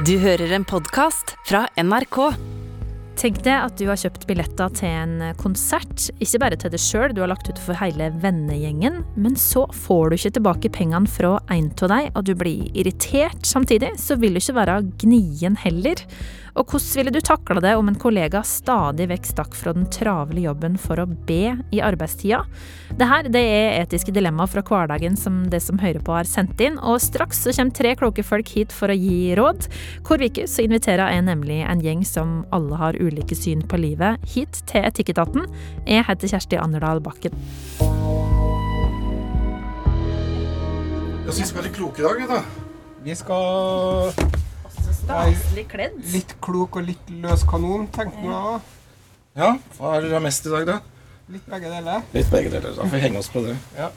Du hører en podkast fra NRK. Tenk deg at du har kjøpt billetter til en konsert, ikke bare til deg sjøl, du har lagt ut for hele vennegjengen, men så får du ikke tilbake pengene fra en av dem, og du blir irritert. Samtidig så vil du ikke være gnien heller. Og hvordan ville du takla det om en kollega stadig vekk stakk fra den travle jobben for å be i arbeidstida? Det her det er etiske dilemmaer fra hverdagen som det som hører på har sendt inn, og straks så kommer tre kloke folk hit for å gi råd. Hvor uke så inviterer jeg nemlig en gjeng som alle har ulike syn på livet, hit til Etikketaten. Jeg heter Kjersti Anderdal Bakken. Ja, så vi skal være kloke i dag, da. Vi skal Staselig kledd. litt klok og litt løs kanon, tenkte jeg. Ja, hva er dere mest i dag, da? Litt begge deler. Litt begge deler. Da får vi henge oss på det. Ja.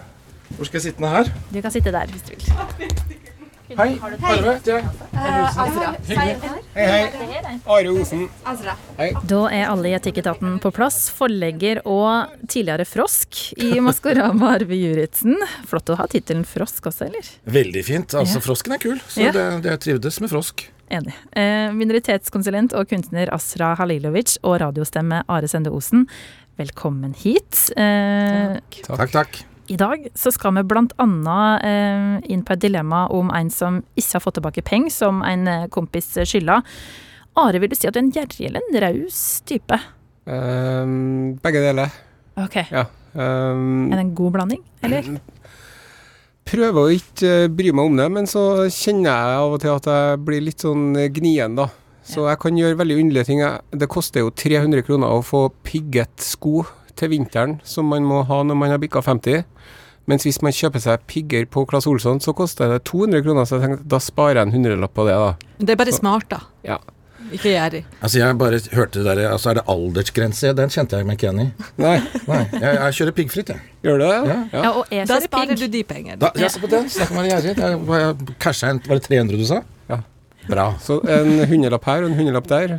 Hvor skal jeg sitte nå her? Du kan sitte der hvis du vil. Hei, Arve. Det er Hei, hei. Are Osen. Da er alle i Etikketaten på plass. Forlegger og tidligere frosk i Maskorama, Arve Juritzen. Flott å ha tittelen frosk også, eller? veldig fint. Altså, frosken er kul, så det, det trivdes med frosk. Enig. Eh, minoritetskonsulent og kunstner Asra Halilovic og radiostemme Are Sende Osen, velkommen hit. Eh, Takk, takk. I dag så skal vi annet eh, inn på et dilemma om en som ikke har fått tilbake penger, som en eh, kompis skylder. Are, vil du si at du er en gjerrig eller en raus type? Um, begge deler. Ok, Ja. Um, Er det en god blanding, eller? Prøver å ikke eh, bry meg om det, men så kjenner jeg av og til at jeg blir litt sånn eh, gnien, da. Så jeg kan gjøre veldig underlige ting. Det koster jo 300 kroner å få pigget sko til vinteren, som man må ha når man har bikka 50. Mens hvis man kjøper seg pigger på Claes Olsson, så koster det 200 kroner, så jeg tenkte da sparer jeg en hundrelapp på det, da. Det er bare Så- smart, da. Ja. Ikke gjerrig. Altså, jeg bare hørte det der Altså, er det aldersgrense? Den kjente jeg meg ikke igjen i. Nei, Nei, jeg, jeg kjører piggfritt, jeg. gjør du det? Ja. Ja, og er Da sparer du de pengene. Da, ja, se på den. Snakk om å være gjerrig. Jeg, var jeg inn Var det 300 du sa? Ja. Bra. Så en hundrelapp her og en hundrelapp der.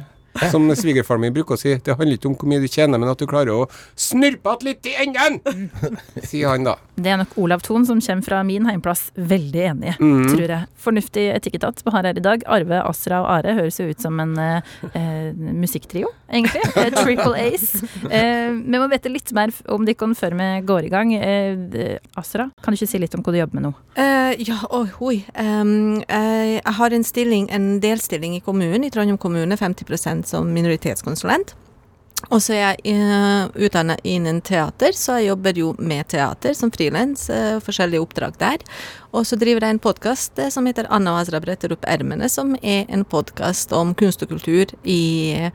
Som svigerfaren min bruker å si, det handler ikke om hvor mye du tjener, men at du klarer å snurpe igjen litt i enden! Sier han da. Det er nok Olav Thon som kommer fra min heimplass, veldig enig, Mm. tror jeg. Fornuftig etikketat vi har her i dag. Arve, Asra og Are høres jo ut som en eh, eh, musikktrio, egentlig. Eh, Triple Ace. Eh, vi må vite litt mer om dere før vi går i gang. Eh, Asra, kan du ikke si litt om hva du jobber med nå? Uh, ja, oi, oi. Um, uh, jeg har en stilling, en delstilling i kommunen, i Trondheim kommune, 50 som minoritetskonsulent. Og så er jeg uh, utdannet innen teater, så jeg jobber jo med teater som frilans. eh, forskjellige oppdrag der. Og så driver jeg en podkast som heter Anna og Azra bretter opp ermene, som er en podkast om kunst og kultur i,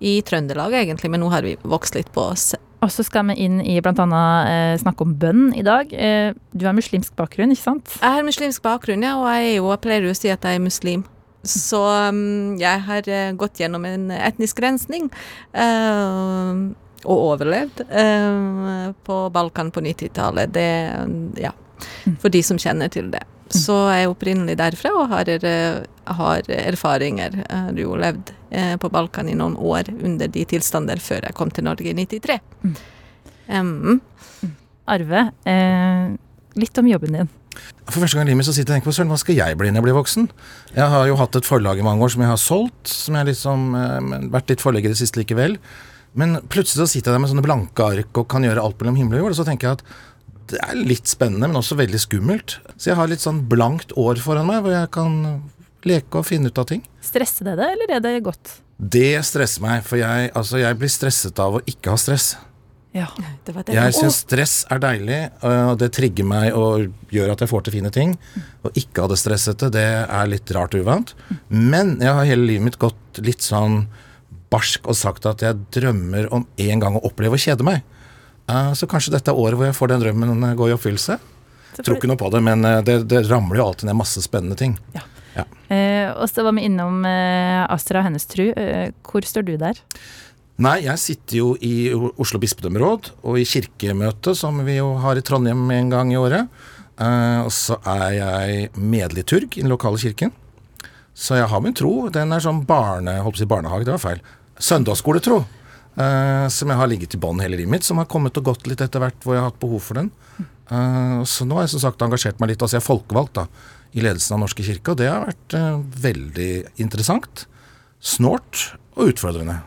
i Trøndelag, egentlig, men nå har vi vokst litt på oss. Og så skal vi inn i annet eh, snakke om bønn i dag. Eh, du har muslimsk bakgrunn, ikke sant? Jeg har muslimsk bakgrunn, ja, og jeg, jo, jeg pleier jo å si at jeg er muslim. Så um, jeg har eh, gått gjennom en etnisk rensning. eh, og overlevd eh, på Balkan på 90-tallet. Det Ja. For de som kjenner til det. Så jeg er opprinnelig derfra og har, har erfaringer. Jeg har jo levd på Balkan i noen år under de tilstander før jeg kom til Norge i 93. Mm. Um, Arve, eh, litt om jobben din. For første gang i livet så sitter jeg og tenker på søren, hva skal jeg bli når jeg blir voksen? Jeg har jo hatt et forlag i mange år som jeg har solgt, som jeg liksom eh, vært litt forlegger i det siste likevel. Men plutselig så sitter jeg der med sånne blanke ark og kan gjøre alt mellom himmel og jord, og så tenker jeg at det er litt spennende, men også veldig skummelt. Så jeg har litt sånn blankt år foran meg, hvor jeg kan leke og finne ut av ting. Stresser det deg, eller er det godt? Det stresser meg, for jeg, altså, jeg blir stresset av å ikke ha stress. Ja. det var det. Jeg syns stress er deilig, og det trigger meg og gjør at jeg får til fine ting. Å ikke ha det stressete, det er litt rart og uvant. Men jeg har hele livet mitt gått litt sånn barsk og sagt at jeg drømmer om en gang å oppleve å kjede meg. Eh, Så kanskje dette er året hvor jeg får den drømmen gå i oppfyllelse. Tror ikke noe på det, men eh, det, det ramler jo alltid ned masse spennende ting. Eh, og så var vi innom eh, Astra og hennes tru. Eh, hvor står du der? Nei, jeg sitter jo i Oslo bispedømmeråd og i kirkemøtet, som vi jo har i Trondheim en gang i året. Eh, og så er jeg medliturg i den lokale kirken. Så jeg har min tro. Den er sånn barne... Holdt på å si barnehage, det var feil. Søndagsskoletro. eh, som jeg har ligget i bånn hele livet mitt, som har kommet og gått litt etter hvert hvor jeg har hatt behov for den. Eh, så nå har jeg som sagt engasjert meg litt. Altså jeg er folkevalgt da, i ledelsen av Norske kirke, og det har vært eh, veldig interessant. Snålt og utfordrende.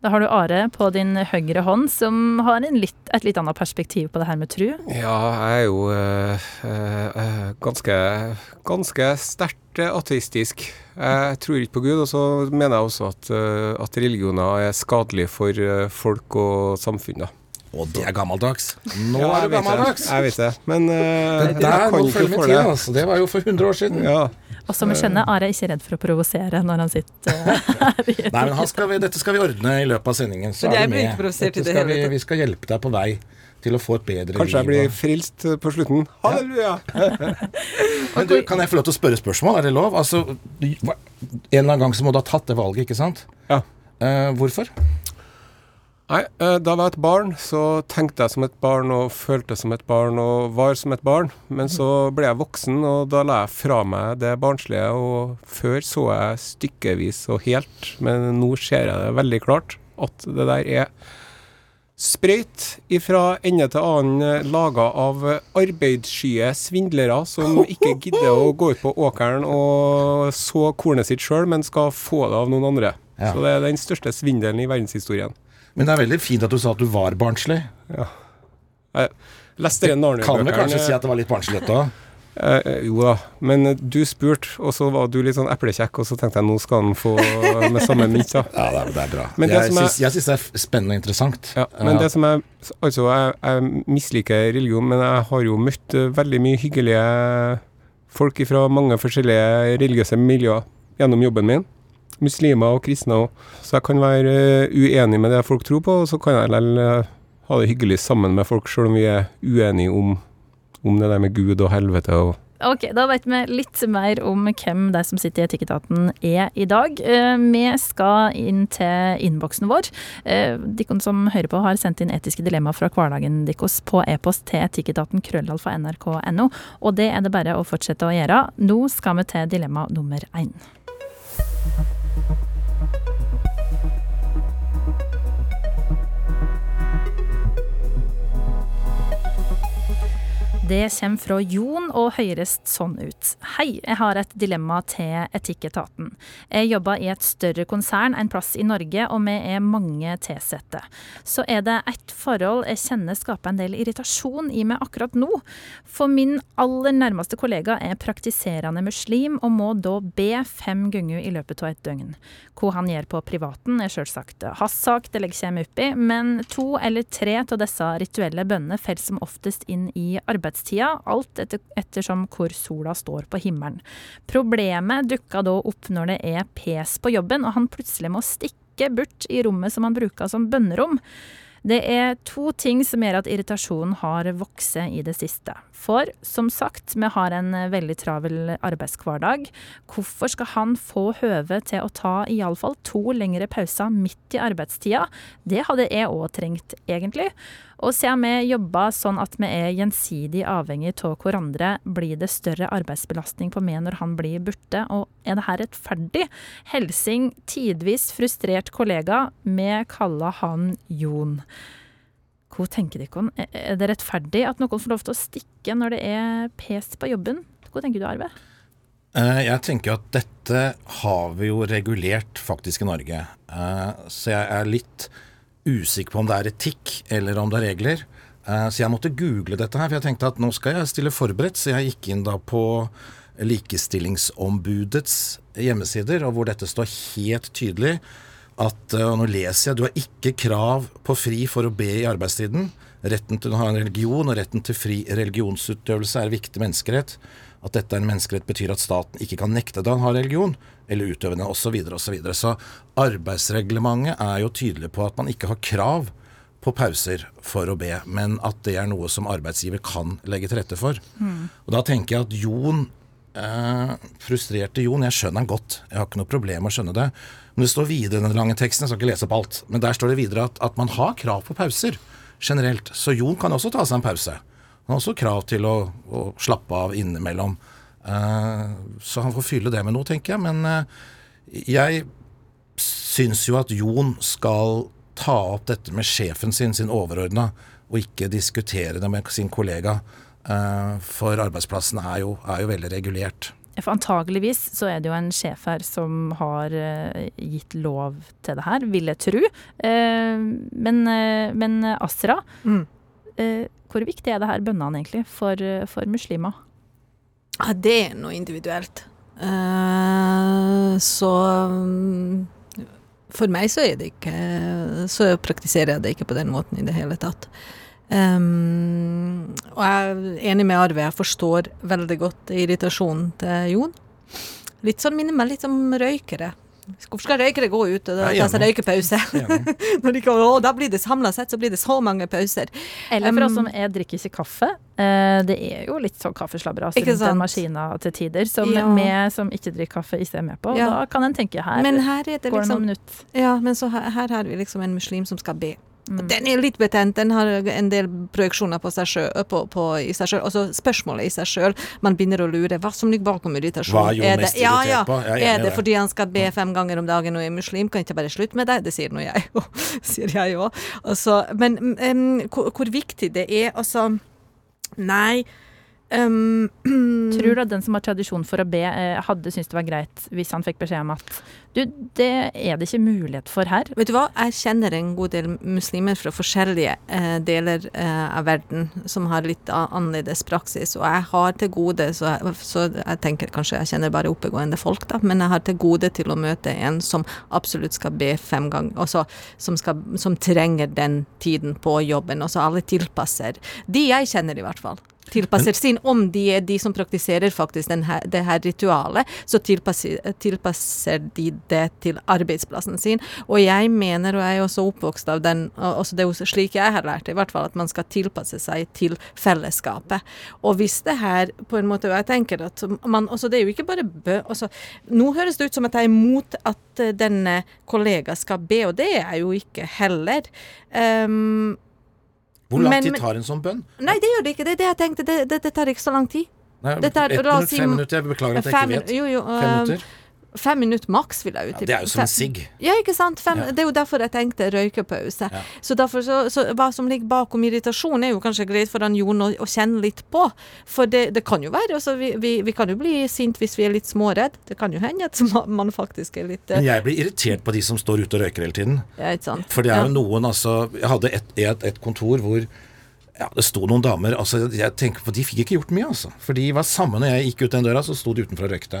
Da har du Are på din høyre hånd, som har litt, et litt annet perspektiv på det her med tru. Ja, jeg er jo øh, øh, ganske, ganske sterkt ateistisk. Jeg tror ikke på Gud, og så mener jeg også at, at religioner er skadelige for folk og samfunn. Og det er gammeldags. Nå Ja, er du gammeldags! Jeg vet det, men uh, Det jeg der kan ikke for det. altså. Det var jo for 100 år siden. Ja. Og som vi skjønner, Are er ikke redd for å provosere når han sitter eh, her Nei, men han skal vi, dette skal vi ordne i løpet av sendingen. Så Men jeg er blir med. ikke provosert i Dette det skal hele vi, tatt. vi skal hjelpe deg på vei til å få et bedre Kanskje jeg blir frilst på slutten. Halleluja! Men du, kan jeg få lov til å spørre spørsmål? Er det lov? Altså, en eller annen gang så må du ha tatt det valget, ikke sant? Ja. Uh, hvorfor? Nei, da da jeg var et barn, så tenkte jeg som et barn og følte som et barn og var som et barn. Men så ble jeg voksen, og da la jeg fra meg det barnslige. Og før så jeg stykkevis og helt, men nå ser jeg det veldig klart at det der er sprøyt ifra ende til annen laga av arbeidsskye svindlere som ikke gidder å gå ut på åkeren og så kornet sitt sjøl, men skal få det av noen andre. Ja. Så det er den største svindelen i verdenshistorien. Men det er veldig fint at du sa at du var barnslig. Jeg leste den Kan vi kanskje si at det var litt barnslighet òg? Eh, eh, jo da, men eh, du spurte, og så var du litt sånn eplekjekk, og så tenkte jeg nå skal han få med samme mynt, da. Ja, det er, det er bra. Men det jeg syns jeg syns det er spennende og interessant. Ja, men det som er Altså, jeg, jeg misliker religion, men jeg har jo møtt eh, veldig mye hyggelige folk fra mange forskjellige religiøse miljøer gjennom jobben min. Muslimer og kristne òg. Så jeg kan være eh, uenig med det folk tror på, og så kan jeg likevel eh, ha det hyggelig sammen med folk, sjøl om vi er uenige om, om det der med Gud og helvete og Ok, da vet vi litt mer om hvem de som sitter i Etikketaten er i dag. Eh, Vi skal inn til innboksen vår. Dere som hører på har sendt inn etiske dilemmaer fra hverdagen deres på e-post til etikketaten krøllalfa nrk.no, og det er det bare å fortsette å gjøre. Nå skal vi til dilemma nummer én. Det kommer fra Jon og høres sånn ut. Hei, jeg har et dilemma til Etikketaten. Jeg jobber i et større konsern en plass i Norge, og vi er mange tilsatte. Så er det ett forhold jeg kjenner skaper en del irritasjon i meg akkurat nå. For min aller nærmeste kollega er praktiserende muslim, og må da be fem ganger i løpet av et døgn. Hva han gjør på privaten er selvsagt hans sak, det legger jeg meg opp i, men to eller tre av disse rituelle bønnene faller som oftest inn i arbeidstida, alt etter, ettersom hvor sola står på himmelen. Problemet dukka da opp når det er pes på jobben, og han plutselig må stikke bort i rommet som han bruker som bønnerom. Det er to ting som gjør at irritasjonen har vokst i det siste. For som sagt, vi har en veldig travel arbeidshverdag. Hvorfor skal han få høve til å ta iallfall to lengre pauser midt i arbeidstida? Det hadde jeg òg trengt, egentlig. Og siden vi jobber sånn at vi er gjensidig avhengig av hverandre, blir det større arbeidsbelastning på meg når han blir borte, og er det her rettferdig? Helsing tidvis frustrert kollega, vi kaller han Jon. Hva tenker dere? Er- det rettferdig at noen får lov til å stikke når det er pest på jobben? Hva tenker du, Arve? Eh, Jeg tenker at dette har vi jo regulert faktisk i Norge. Eh, Så jeg er litt usikker på om det er etikk eller om det er regler. Eh, Så jeg måtte google dette her, for jeg tenkte at nå skal jeg stille forberedt. Så jeg gikk inn da på Likestillingsombudets hjemmesider, og hvor dette står helt tydelig at eh, Og nå leser jeg du har ikke krav på fri for å be i arbeidstiden. Retten til å ha en religion og retten til fri religionsutøvelse er viktig menneskerett. At dette er en menneskerett betyr at staten ikke kan nekte deg å ha religion, eller utøve Så, osv. og Så, videre. så arbeidsreglementet er jo tydelig på at man ikke har krav på pauser for å be, men at det er noe som arbeidsgiver kan legge til rette for. Og da tenker jeg at Jon eh, frustrerte Jon, jeg skjønner han godt. Jeg har ikke noe problem med å skjønne det. Men det står videre i den lange teksten, jeg skal ikke lese opp alt, men der står det videre at, at man har krav på pauser generelt. Så Jon kan også ta seg en pause. Han har også krav til å, å slappe av innimellom. Eh, så han får fylle det med noe, tenker jeg. Men eh, jeg syns jo at Jon skal ta opp dette med sjefen sin, sin overordna, og ikke diskutere det med sin kollega. Eh, for arbeidsplassen er jo, er jo veldig regulert. For antageligvis så er det jo en sjef her som har gitt lov til det her, vil jeg tro. Eh, men, men Asra, Mm. eh, hvor viktig er det her bønnene egentlig for, for muslimer? Ja, det er noe individuelt. Uh, så um, for meg så er det ikke Så praktiserer jeg det ikke på den måten i det hele tatt. Um, og jeg er enig med Arve, jeg forstår veldig godt irritasjonen til Jon. Litt sånn minner meg litt om røykere. Hvorfor skal røykere gå ut og ta seg røykepause? Enig. Når de kan, å, da blir det samla sett, så blir det så mange pauser. Eller for oss som er drikker ikke kaffe. Eh, det er jo litt sånn kaffeslabberas rundt den maskina til tider, som Ja. som ikke drikker kaffe, ikke er med på. Ja. Da kan en tenke her her går det går det noen liksom minutter. Ja, men så her, her har vi liksom en muslim som skal be. Mm. Den er litt betent, den har en del projeksjoner på seg selv, på, på, i seg sjøl. Altså spørsmålet i seg sjøl. Man begynner å lure hva som ligger bakom irritasjon. Hva er Er det- ja, ja. Er Er det det. fordi han skal be fem ganger om dagen og er muslim? Kan ikke bare slutte med det? Det sier nå jeg òg. sier jeg òg. Altså, men um, hvor, hvor viktig det er, altså Nei. Um, Tror du at den som har tradisjon for å be, eh, hadde syntes det var greit hvis han fikk beskjed om at du, det er det ikke mulighet for her? Vet du hva, jeg kjenner en god del muslimer fra forskjellige eh, deler eh, av verden som har litt annerledes praksis, og jeg har til gode, så jeg, så jeg tenker kanskje jeg kjenner bare oppegående folk, da, men jeg har til gode til å møte en som absolutt skal be fem ganger, altså som, skal, som trenger den tiden på jobben, og så alle tilpasser. De jeg kjenner i hvert fall. Tilpasser sin, om de er de som praktiserer faktisk den her, det her ritualet, så tilpasser, tilpasser de det til arbeidsplassen sin. Og jeg mener, og jeg er også oppvokst av den, og også det er slik jeg har lært i hvert fall at man skal tilpasse seg til fellesskapet. Og hvis det her på en måte, og jeg tenker at man, også, det er jo ikke bare bø, også, nå høres det ut som at jeg er imot at denne kollega skal be, og det er jeg jo ikke heller. Um, Hvor lang tid tar en sånn bønn? Nei, det gjør det ikke. Det er det jeg tenkte. Det, det, det tar ikke så lang tid. Nei, ett minutt, fem minutter. Jeg beklager at jeg ikke vet. jo, jo, Fem minutter? Fem minutter maks, vil jeg jo Ja, tippe. det er jo som en sigg. Ja, ikke sant. Fem, Ja. Det er jo derfor jeg tenkte røykepause. Ja. Så derfor så, så hva som ligger bakom irritasjon, er jo kanskje greit for han Jon å, å kjenne litt på. For det, det kan jo være altså, vi, vi, vi kan jo bli sint hvis vi er litt småredd. Det kan jo hende at man- faktisk er litt Men eh, jeg blir irritert på de som står ute og røyker hele tiden. ja, ikke sant. For det er Ja. jo noen, altså Jeg hadde et, et, et kontor hvor ja, det sto noen damer altså jeg tenker på, De fikk ikke gjort mye, altså. For de var samme når jeg gikk ut den døra, så sto de utenfor og røykte.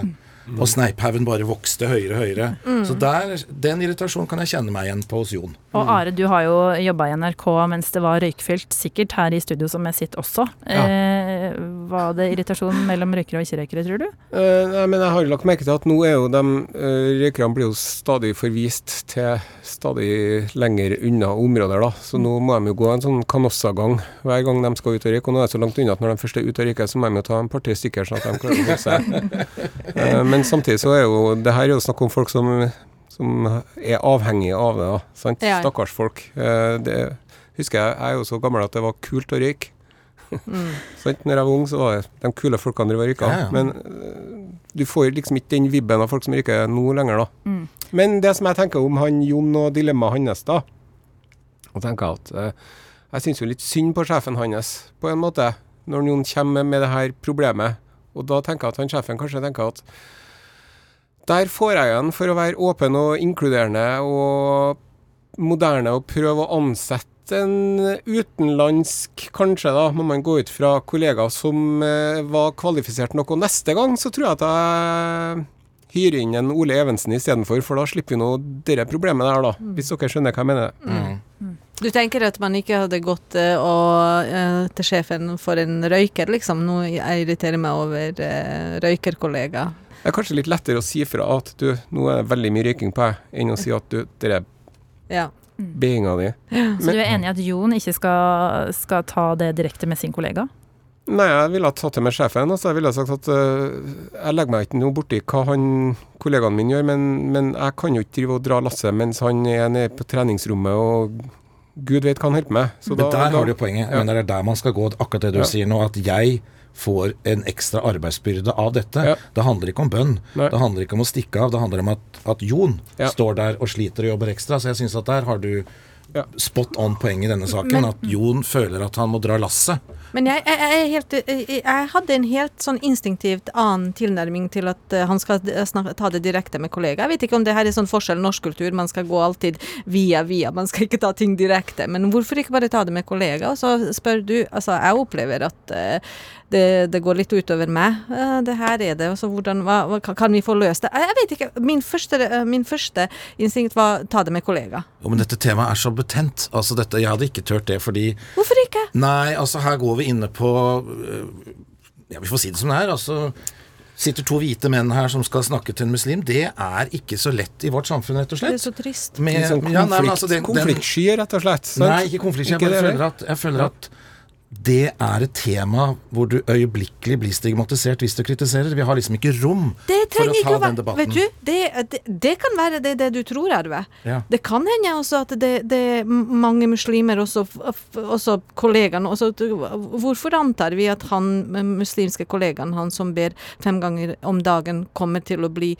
Og sneiphaugen bare vokste høyere og høyere. Så der, den irritasjonen kan jeg kjenne meg igjen på hos Jon. Og Are, du har jo jobba i NRK mens det var røykfylt, sikkert her i studio som jeg sitter også. Ja. Eh, var det irritasjon mellom røykere og ikke-røykere, tror du? Eh, nei, men jeg har lagt merke til at nå er jo de uh, røykerne blir jo stadig forvist til stadig lenger unna områder, da. Så nå må de jo gå en sånn kanossagang hver gang de skal ut og røyke. Og nå er det så langt unna at når de først er ute og røyker, så må de jo ta en par-tre stykker sånn at de klarer å holde seg. Eh, men samtidig så er jo det her er jo snakk om folk som, som er avhengige av det, da. Sant? Ja. Stakkars folk. Eh, det husker jeg, jeg er jo så gammel at det var kult å røyke. Mm. Sant? Når jeg var ung, så var det de kule folkene som røyka. Ja, ja. Men øh, du får liksom ikke den vibben av folk som røyker nå lenger, da. Mm. Men det som jeg tenker om han Jon og dilemmaet hans, da og tenker at eh, Jeg syns jo litt synd på sjefen hans, på en måte, når Jon kommer med det her problemet. Og da tenker jeg at han sjefen kanskje tenker at der får jeg igjen for å være åpen og inkluderende og moderne og prøve å ansette en utenlandsk, kanskje da, må man gå ut fra kollegaer som eh, var kvalifisert nok. Og neste gang så tror jeg at jeg hyrer inn en Ole Evensen istedenfor, for da slipper vi nå det problemet der, da. Hvis dere skjønner hva jeg mener. Mm. Du tenker at man ikke hadde gått eh, og, eh, til sjefen for en røyker, liksom? Nå jeg meg over uh, røykerkollega. Det er kanskje litt lettere å si fra at du, nå er det veldig mye røyking på deg, enn å si at du, det er Ja. beinga di. Så du er enig i at Jon ikke skal, skal ta det direkte med sin kollega? Nei, jeg ville ha tatt det med sjefen. Altså, jeg ville ha sagt at uh, jeg legger meg ikke noe borti hva han, kollegaen min gjør, men, men jeg kan jo ikke drive og dra lasset mens han er nede på treningsrommet og gud vet hva han holder på med. Så Men da- der da- har du poenget. Ja. Men det er der man skal gå, akkurat det du Ja. sier nå. At jeg får en ekstra arbeidsbyrde av dette. Ja. Det handler ikke om bønn. Nei. Det handler ikke om å stikke av. Det handler om at, at Jon Ja. står der og sliter og jobber ekstra. Så jeg syns at der har du Ja. spot on poeng i denne saken. Men- at Jon føler at han må dra lasset. Men jeg, jeg, jeg, helt, jeg, hadde en helt sånn instinktivt annen tilnærming til at eh, han skal ta det direkte med kollega. Jeg vet ikke om det her er sånn forskjell i norsk kultur, man skal gå alltid via via, man skal ikke ta ting direkte. Men hvorfor ikke bare ta det med kollega? Og så spør du Altså, jeg opplever at eh, det, det går litt utover meg. Eh, det her er det, altså hvordan hva, hva, kan- vi få løst det? Jeg, jeg vet ikke. Min første, eh, min første instinkt var ta det med kollega. Jo, men dette temaet er så betent. Altså dette, Jeg hadde ikke turt det fordi Hvorfor ikke? Nei, altså her går vi inne på øh, Ja, vi får si det som det er. Altså sitter to hvite menn her som skal snakke til en muslim. Det er ikke så lett i vårt samfunn, rett og slett. Det er så trist. Med, sånn ja, nei, altså, den- den- konfliktsky, rett og slett. sant? Nei, ikke konfliktsky. Jeg Ikke bare føler at, jeg føler at det er et tema hvor du øyeblikkelig blir stigmatisert hvis du kritiserer. Vi har liksom ikke rom for å ta å den debatten. Vet du, det, det, det kan være det, det du tror, Arve. Ja. Det kan hende også at det, det er mange muslimer, også, også kollegaene også, Hvorfor antar vi at han muslimske kollegaen, han som ber fem ganger om dagen, kommer til å bli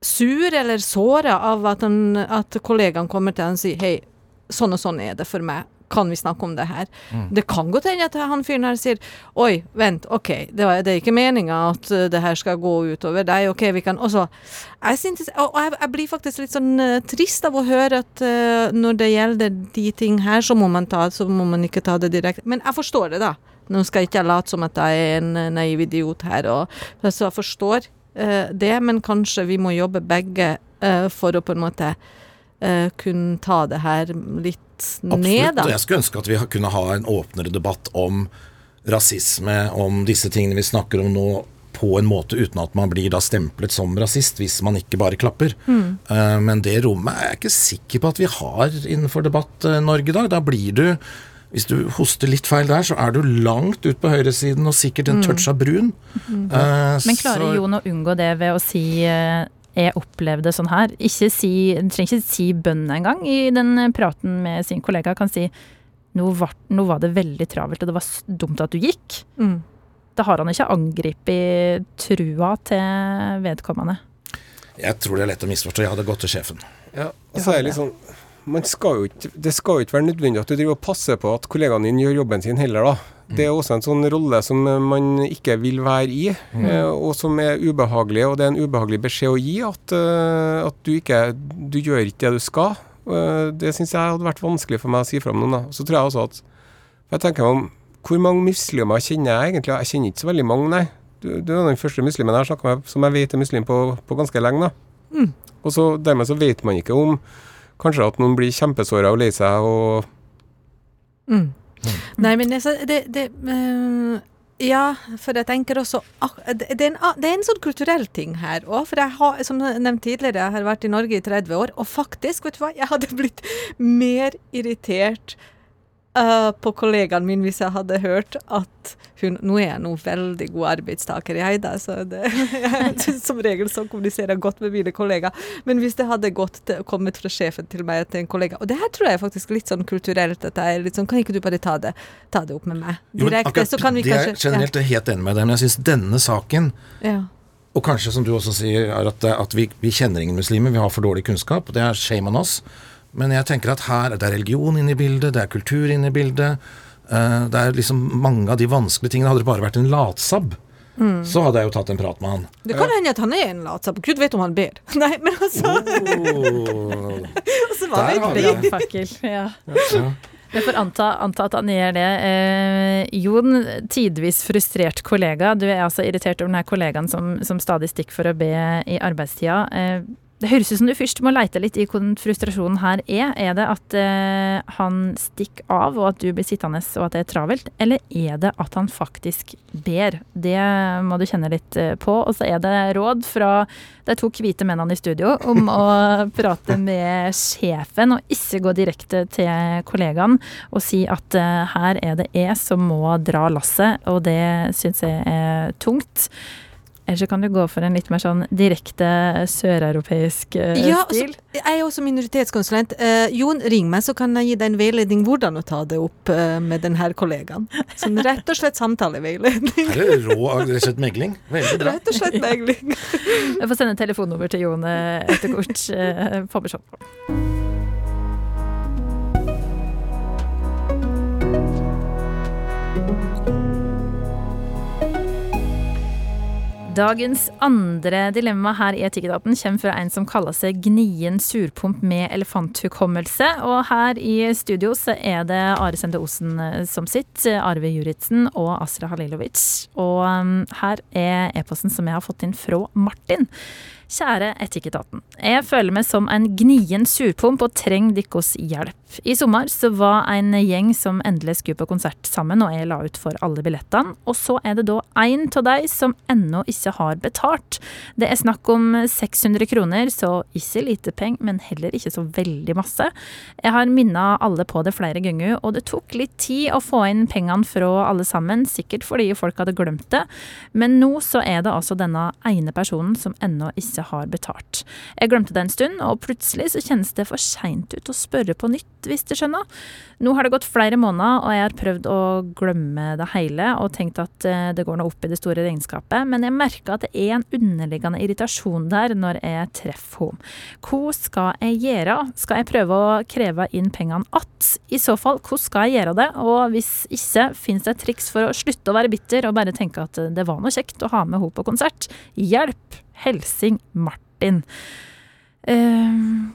sur eller såra av at, han, at kollegaen kommer til han og sier hei, sånn og sånn er det for meg. Kan vi snakke om det her? Det kan godt hende at han fyren her sier Oi, vent, OK, det, var, det er ikke meninga at uh, det her skal gå utover deg. OK, vi kan også Jeg, synes, og jeg, jeg blir faktisk litt sånn uh, trist av å høre at uh, når det gjelder de ting her, så må man ta så må man ikke ta det direkte. Men jeg forstår det, da. Nå skal jeg ikke late som at jeg er en naiv idiot her, og, så jeg forstår uh, det, men kanskje vi må jobbe begge for å på en måte uh, kunne ta det her litt ned, Absolutt. da. og Jeg skulle ønske at vi kunne ha en åpnere debatt om rasisme, om disse tingene vi snakker om nå, på en måte uten at man blir da stemplet som rasist, hvis man ikke bare klapper. Eh, men det rommet er jeg ikke sikker på at vi har innenfor Debatt-Norge i dag. Da blir du hvis du hoster litt feil der, så er du langt ut på høyresiden og sikkert en touch av brun. Eh, Men klarer så- Jon å unngå det ved å si eh, 'jeg opplevde sånn her'? Ikke si, trenger ikke si bønn engang i den praten med sin kollega. Kan si nå var, 'nå var det veldig travelt, og det var dumt at du gikk'. Mm. Da har han ikke angrepet trua til vedkommende. Jeg tror det er lett å misforstå. Jeg hadde gått til sjefen. Ja, og så er litt sånn man skal jo ikke, Det skal jo ikke være nødvendig at du driver og passer på at kollegaen din gjør jobben sin heller, da. Det er også en sånn rolle som eh, man ikke vil være i, mm. og som er ubehagelig. Og det er en ubehagelig beskjed å gi, at, eh, at du ikke du gjør ikke det du skal. Eh, Det syns jeg hadde vært vanskelig for meg å si fra om noen. da. Så tror jeg også at jeg tenker meg om Hvor mange muslimer kjenner jeg egentlig? Jeg kjenner ikke så veldig mange, nei. Du, du er den første muslimen jeg har snakka med som jeg vet er muslim på, på ganske lenge. da. Og så dermed så vet man ikke om kanskje at noen blir kjempesåra og lei seg og Mm. Nei, men altså, det, det uh, Ja, for jeg tenker også det, er en, det er en sånn kulturell ting her òg. For jeg har, som nevnt tidligere, jeg har vært i Norge i 30 år, og faktisk, vet du hva, jeg hadde blitt mer irritert eh, på kollegaen min hvis jeg hadde hørt at hun Nå er jeg noen veldig god arbeidstaker, jeg, da, så det, jeg, som regel så kommuniserer jeg godt med mine kollegaer. Men hvis det hadde gått til, kommet fra sjefen til meg til en kollega Og det her tror jeg faktisk litt sånn kulturelt. At jeg er litt sånn Kan ikke du bare ta det, ta det opp med meg direkte? akkurat så kan vi kanskje er generelt helt enig med deg, men jeg syns denne saken ja. ja. Og kanskje, som du også sier, er at, at vi, vi kjenner ingen muslimer, vi har for dårlig kunnskap. Det er shame on us. Men jeg tenker at her det er religion inne i bildet, det er kultur inne i bildet. eh, det er liksom mange av de vanskelige tingene. Hadde det bare vært en latsabb, Mm. så hadde jeg jo tatt en prat med han. Det kan hende at han er en latsabb. Gud vet om han ber. Nei, men altså, Oh. Der har vi vi? det. Brannfakkel. Ja. Ja. Jeg får anta, anta at han gjør det. Eh, Jon, tidvis frustrert kollega. Du er altså irritert over denne kollegaen som, som stadig stikker for å be i arbeidstida. Eh, det høres ut som du først må leite litt i hvordan frustrasjonen her er. Er det at eh, han stikker av og at du blir sittende og at det er travelt, eller er det at han faktisk ber? Det må du kjenne litt eh, på. Og så er det råd fra de to hvite mennene i studio om å prate med sjefen og ikke gå direkte til kollegaen og si at eh, her er det jeg som må dra lasset, og det syns jeg er tungt. Eller så kan du gå for en litt mer sånn direkte søreuropeisk uh, Ja, altså, stil. jeg er også minoritetskonsulent. Uh, Jon, ring meg, så kan jeg gi deg en veiledning hvordan å ta det opp uh, med denne kollegaen. Sånn rett og slett samtaleveiledning. Her er det rå slett megling. Veldig bra. Rett og slett megling. Jeg får sende telefonnummer til Jon etter kort. Uh, På Bishopp. Dagens andre dilemma her i Etikketaten kommer fra en som kaller seg gnien surpomp med elefanthukommelse. Og her i studio så er det Are Sende Osen eh, som sitter, Arve Juritzen og Asra Halilovic. Og um, her er e-posten som jeg har fått inn fra Martin. Kjære Etikketaten. Jeg føler meg som en gnien surpomp og trenger deres hjelp. I sommer så var en gjeng som endelig skulle på konsert sammen, og jeg la ut for alle billettene. Og så er det da én av de som ennå ikke har betalt. Det er snakk om 600 kroner, så ikke lite penger, men heller ikke så veldig masse. Jeg har minna alle på det flere ganger, og det tok litt tid å få inn pengene fra alle sammen, sikkert fordi folk hadde glemt det. Men nå så er det altså denne ene personen som ennå ikke har betalt. Jeg glemte det en stund, og plutselig så kjennes det for seint ut å spørre på nytt hvis du skjønner. Nå har det gått flere måneder, og jeg har prøvd å glemme det hele og tenkt at eh, det går nå opp i det store regnskapet, men jeg merker at det er en underliggende irritasjon der når jeg treffer henne. Hva skal jeg gjøre? Skal jeg prøve å kreve inn pengene att? I så fall, hvordan skal jeg gjøre det? Og hvis ikke, fins det et triks for å slutte å være bitter og bare tenke at det var noe kjekt å ha med henne på konsert? Hjelp! Helsing Martin. Uh,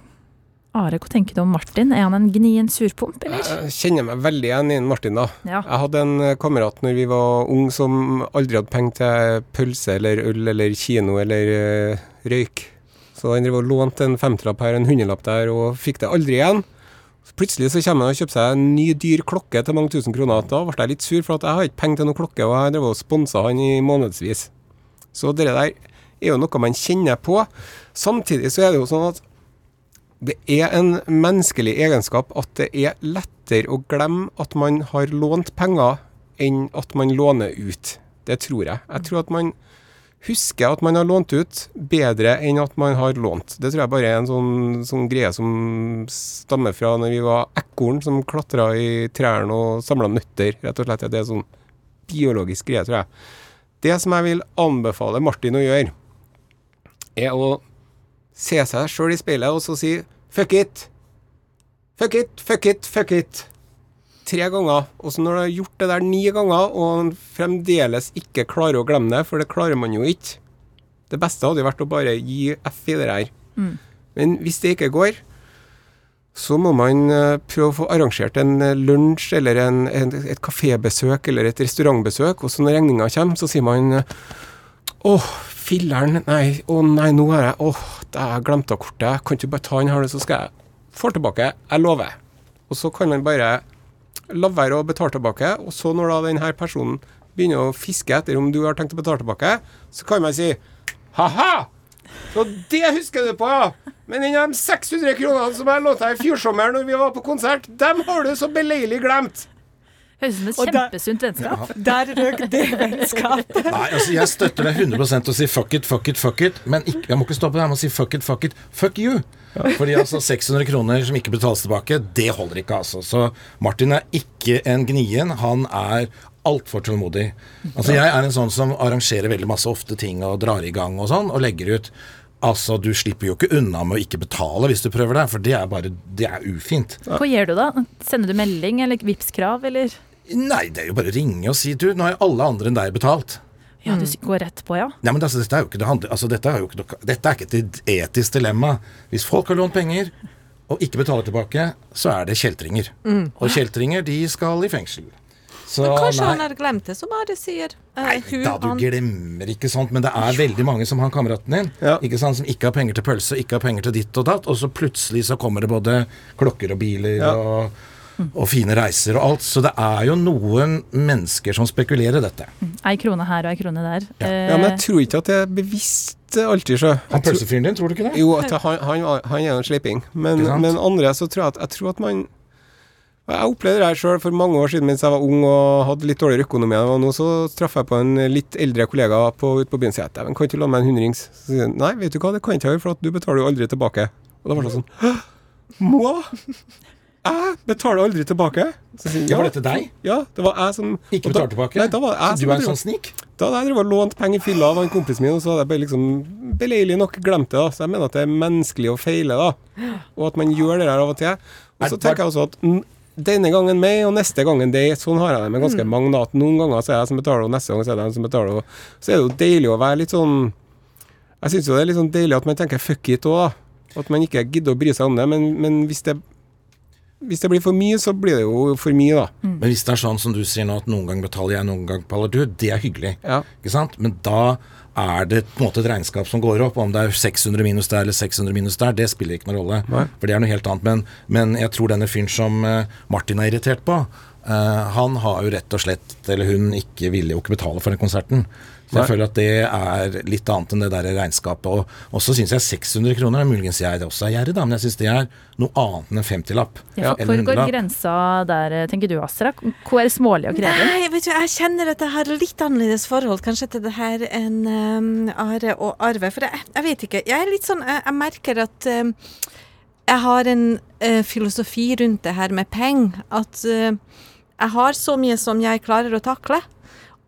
Are, hva tenker du om Martin? Er han en gnien surpomp, eller? Jeg kjenner meg veldig igjen i Martin, da. Ja. Jeg hadde en kamerat når vi var unge som aldri hadde penger til pølse eller øl eller kino eller uh, røyk. Så han drev og lånte en femtilapp her, en hundrelapp der, og fikk det aldri igjen. Så plutselig så kommer han og kjøper seg en ny, dyr klokke til mange tusen kroner. Da ble jeg litt sur, for at jeg har ikke penger til noen klokke, og jeg drev og sponsa han i månedsvis. Så det der er jo noe man kjenner på. Samtidig så er det jo sånn at det er en menneskelig egenskap at det er lettere å glemme at man har lånt penger, enn at man låner ut. Det tror jeg. Jeg tror at man husker at man har lånt ut bedre enn at man har lånt. Det tror jeg bare er en sånn, sånn greie som stammer fra når vi var ekorn som klatra i trærne og samla nøtter. Rett og slett. Det er sånn biologisk greie, tror jeg. Det som jeg vil anbefale Martin å gjøre, er å se seg sjøl i speilet og så si fuck it. Fuck it, fuck it, fuck it. Tre ganger. Og så når du har gjort det der ni ganger, og fremdeles ikke klarer å glemme det, for det klarer man jo ikke Det beste hadde jo vært å bare gi F i det her. Mm. Men hvis det ikke går, så må man eh, prøve å få arrangert en eh, lunsj eller en, en, et kafébesøk eller et restaurantbesøk, og så når regninga kommer, så sier man åh, filler'n. nei, å nei, nå har jeg åh, jeg glemte kortet, kan ikke bare ta den her, så skal jeg få tilbake, jeg lover. Og så kan man bare la være å betale tilbake, og så når da denne personen begynner å fiske etter om du har tenkt å betale tilbake, så kan man si ha-ha! Så det husker du på! Men de 600 kronene som jeg lånte deg i fjor sommer når vi var på konsert, dem har du så beleilig glemt. Høres ut som et kjempesunt vennskap. Der røk det vennskapet. Nei, altså jeg støtter deg 100 og sier fuck it, fuck it, fuck it. Men ikke, jeg må ikke stoppe der. Jeg må si fuck it, fuck it, fuck you. Fordi altså 600 kroner som ikke betales tilbake, det holder ikke, altså. Så Martin er ikke en gnien. Han er altfor tålmodig. Altså Jeg er en sånn som arrangerer veldig masse ofte ting og drar i gang og sånn, og legger ut. Altså, Du slipper jo ikke unna med å ikke betale hvis du prøver det, for det er bare, det er ufint. Hva gjør du da? Sender du melding eller Vipps-krav, eller? Nei, det er jo bare å ringe og si du, nå har alle andre enn deg betalt. Ja, du går rett på, ja. Nei, men altså, dette er jo ikke det handler, altså, dette er jo ikke, noe- dette er ikke et etisk dilemma. Hvis folk har lånt penger og ikke betaler tilbake, så er det kjeltringer. Og kjeltringer, de skal i fengsel. Så Men kanskje nei, han har glemt det, så bare sier eh, nei hun, da du han- glemmer ikke sånt. Men det er veldig mange som har kameraten din, Ja. ikke sant, som ikke har penger til pølse, ikke har penger til ditt og datt, og så plutselig så kommer det både klokker og biler Ja. og, og fine reiser og alt. Så det er jo noen mennesker som spekulerer dette. Ei krone her og ei krone der. Ja. Ja, Men Eh, jeg tror ikke at det er bevisst alltid, sjø. Han pølsefyren din, tror du ikke det? Jo, at han, han, var- han er en sleiping. Men, men andre så tror jeg at, jeg tror at man Jeg opplevde det her sjøl for mange år siden mens jeg var ung og hadde litt dårligere økonomi. Og nå så traff jeg på en litt eldre kollega på, ute på byen og sa «Dæven, kan ikke låne meg en hundrings? Så sier han nei, vet du hva, det kan jeg ikke gjøre, for at du betaler jo aldri tilbake. Og da var det sånn Hæ? Må? Jeg betaler aldri tilbake? Så sier Ja, var dette deg? Ja, det var jeg som Ikke betalte tilbake? Nei, da var jeg så du er en sånn snik? da hadde jeg lånt penger i fylla av en kompis min, og så hadde jeg bare liksom beleilig nok glemt det. da Så jeg mener at det er menneskelig å feile, da. Og at man gjør det der av og til. Og så tenker jeg også at mm, denne gangen meg, og neste gangen deg. Sånn har jeg det med ganske mange. at Noen ganger så er jeg som betaler, og neste gang så er det jeg som betaler. og Så er det jo deilig å være litt sånn Jeg syns jo det er litt sånn deilig at man tenker fuck it òg, da. At man ikke gidder å bry seg om det. Men, men hvis det hvis det blir for mye, så blir det jo for mye, da. Men hvis det er sånn som du sier nå, at noen gang betaler jeg, noen gang betaler du, det er hyggelig. Ja. Ikke sant? Men da er det på en måte et regnskap som går opp. Om det er 600 minus der eller 600 minus der, det spiller ikke noen rolle. Nei. For det er noe helt annet. Men, men jeg tror denne fyren som eh, Martin er irritert på, uh, han har jo rett og slett, eller hun, ikke ville jo ikke betale for den konserten. Så jeg Nei. føler at det er litt annet enn det der regnskapet. Og, og så syns jeg 600 kroner er muligens jeg det også er gjerrig, da, men jeg syns det er noe annet enn en 50-lapp. Ja, Eller Hvor går grensa der, tenker du Astra? Hvor er det smålig å kreve? Nei, vet du, jeg kjenner at jeg har litt annerledes forhold kanskje til det her enn um, Are og Arve. For jeg, jeg vet ikke. Jeg er litt sånn Jeg, jeg merker at um, jeg har en uh, filosofi rundt det her med penger. At uh, jeg har så mye som jeg klarer å takle.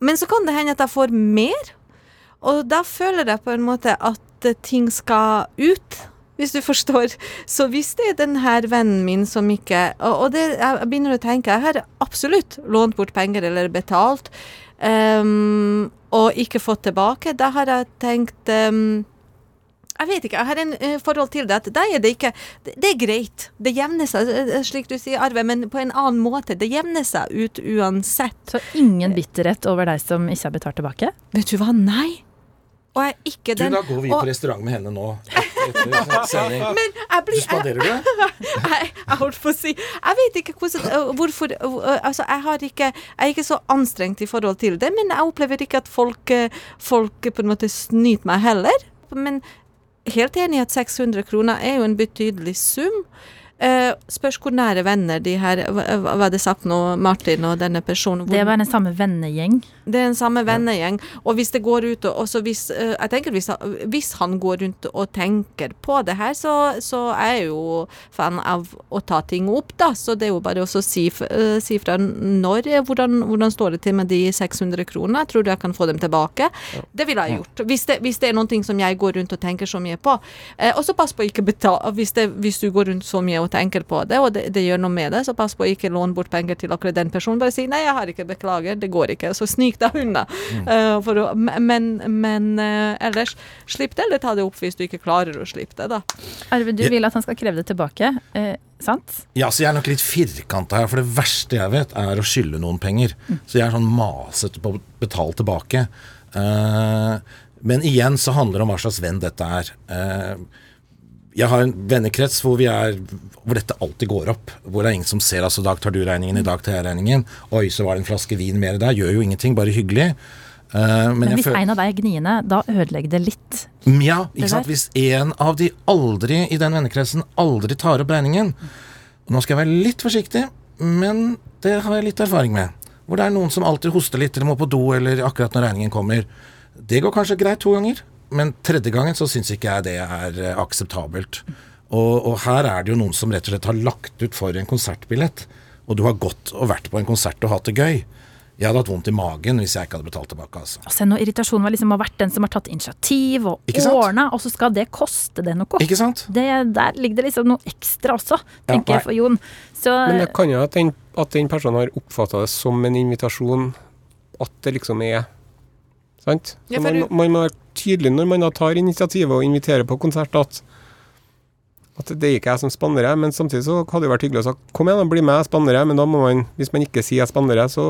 Men så kan det hende at jeg får mer. Og da føler jeg på en måte at ting skal ut. Hvis du forstår. Så hvis det er den her vennen min som ikke Og, og det, jeg begynner å tenke Jeg har absolutt lånt bort penger eller betalt, um, og ikke fått tilbake. Da har jeg tenkt ehm, jeg vet ikke, jeg har en uh, forhold til det at da er det ikke Det, det er greit. Det jevner seg, eh, slik du sier, Arve, men på en annen måte. Det jevner seg ut uansett. Så ingen bitterhet over deg som ikke har betalt tilbake? Vet du hva? Nei. Og jeg er ikke Du, den da går vi og- på restaurant med henne nå. Etter. Men jeg Du blir du spanderer det? jeg, jeg holdt på å si Jeg vet ikke hvordan, hvorfor Altså, jeg har ikke Jeg er ikke så anstrengt i forhold til det, men jeg opplever ikke at folk, folk på en måte snyter meg heller. Men helt enig i at 600 kroner er jo en betydelig sum. Eh, spørs hvor nære venner de her Hva det sagt nå, Martin og denne personen? Hvor- Det bare den samme vennegjeng. det er en samme vennegjeng. Og hvis det går ut og også hvis, uh, Jeg tenker hvis, han- hvis han går rundt og tenker på det her, så, så er jeg jo fan av å ta ting opp, da. Så det er jo bare å si, eh, si fra når hvordan, hvordan står det til med de 600 kronene. Tror du jeg kan få dem tilbake? Det ville jeg gjort. Hvis det, hvis det er noe som jeg går rundt og tenker så mye på. Eh, og så pass på ikke betale hvis, det, hvis du går rundt så mye og tenker på det, og det, det gjør noe med det, så pass på å ikke låne bort penger til akkurat den personen. Bare si 'nei, jeg har ikke, beklager, det går ikke'. Så snik deg unna. Eh, for å, men men uh, ellers, slipp det, eller ta det opp hvis du ikke klarer å slippe det, da. Arve, du vil at han skal kreve det tilbake, uh, sant? Ja, så jeg er nok litt firkanta her, for det verste jeg vet, er å skylde noen penger. Så jeg er sånn masete på å betale tilbake. Eh, men igjen så handler det om hva slags venn dette er. Eh, jeg har en vennekrets hvor, vi er, hvor dette alltid går opp. Hvor det er ingen som ser altså i dag tar du regningen, i dag tar jeg regningen. Oi, så var det en flaske vin mer der. Gjør jo ingenting, bare hyggelig. Uh, men Men hvis en av deg er gniende, da ødelegger det litt. Ja, ikke sant? Hvis en av de aldri i den vennekretsen aldri tar opp regningen Nå skal jeg være litt forsiktig, men det har jeg litt erfaring med. Hvor det er noen som alltid hoster litt eller må på do eller akkurat når regningen kommer. Det går kanskje greit to ganger, men tredje gangen så syns ikke jeg det er eh, akseptabelt. Og, og her er det jo noen som rett og slett har lagt ut for en konsertbillett, og du har gått og vært på en konsert og hatt det gøy. Jeg hadde hatt vondt i magen hvis jeg ikke hadde betalt tilbake, altså. Og sen når irritasjonen var liksom har vært den som har tatt initiativ og ordna, og så skal det koste det noe. Ikke sant? Det, der ligger det liksom noe ekstra også, tenker ja, jeg for Jon. Så Men det kan jo at den, at den personen har oppfatta det som en invitasjon, at det liksom er Sant? Så man, man må være tydelig når man da tar initiativet og inviterer på konsert, at, at det er ikke jeg som spanner deg men samtidig så hadde det vært hyggelig å sagt kom igjen, og bli med, jeg spanner deg men da må man, hvis man ikke sier jeg spanner deg så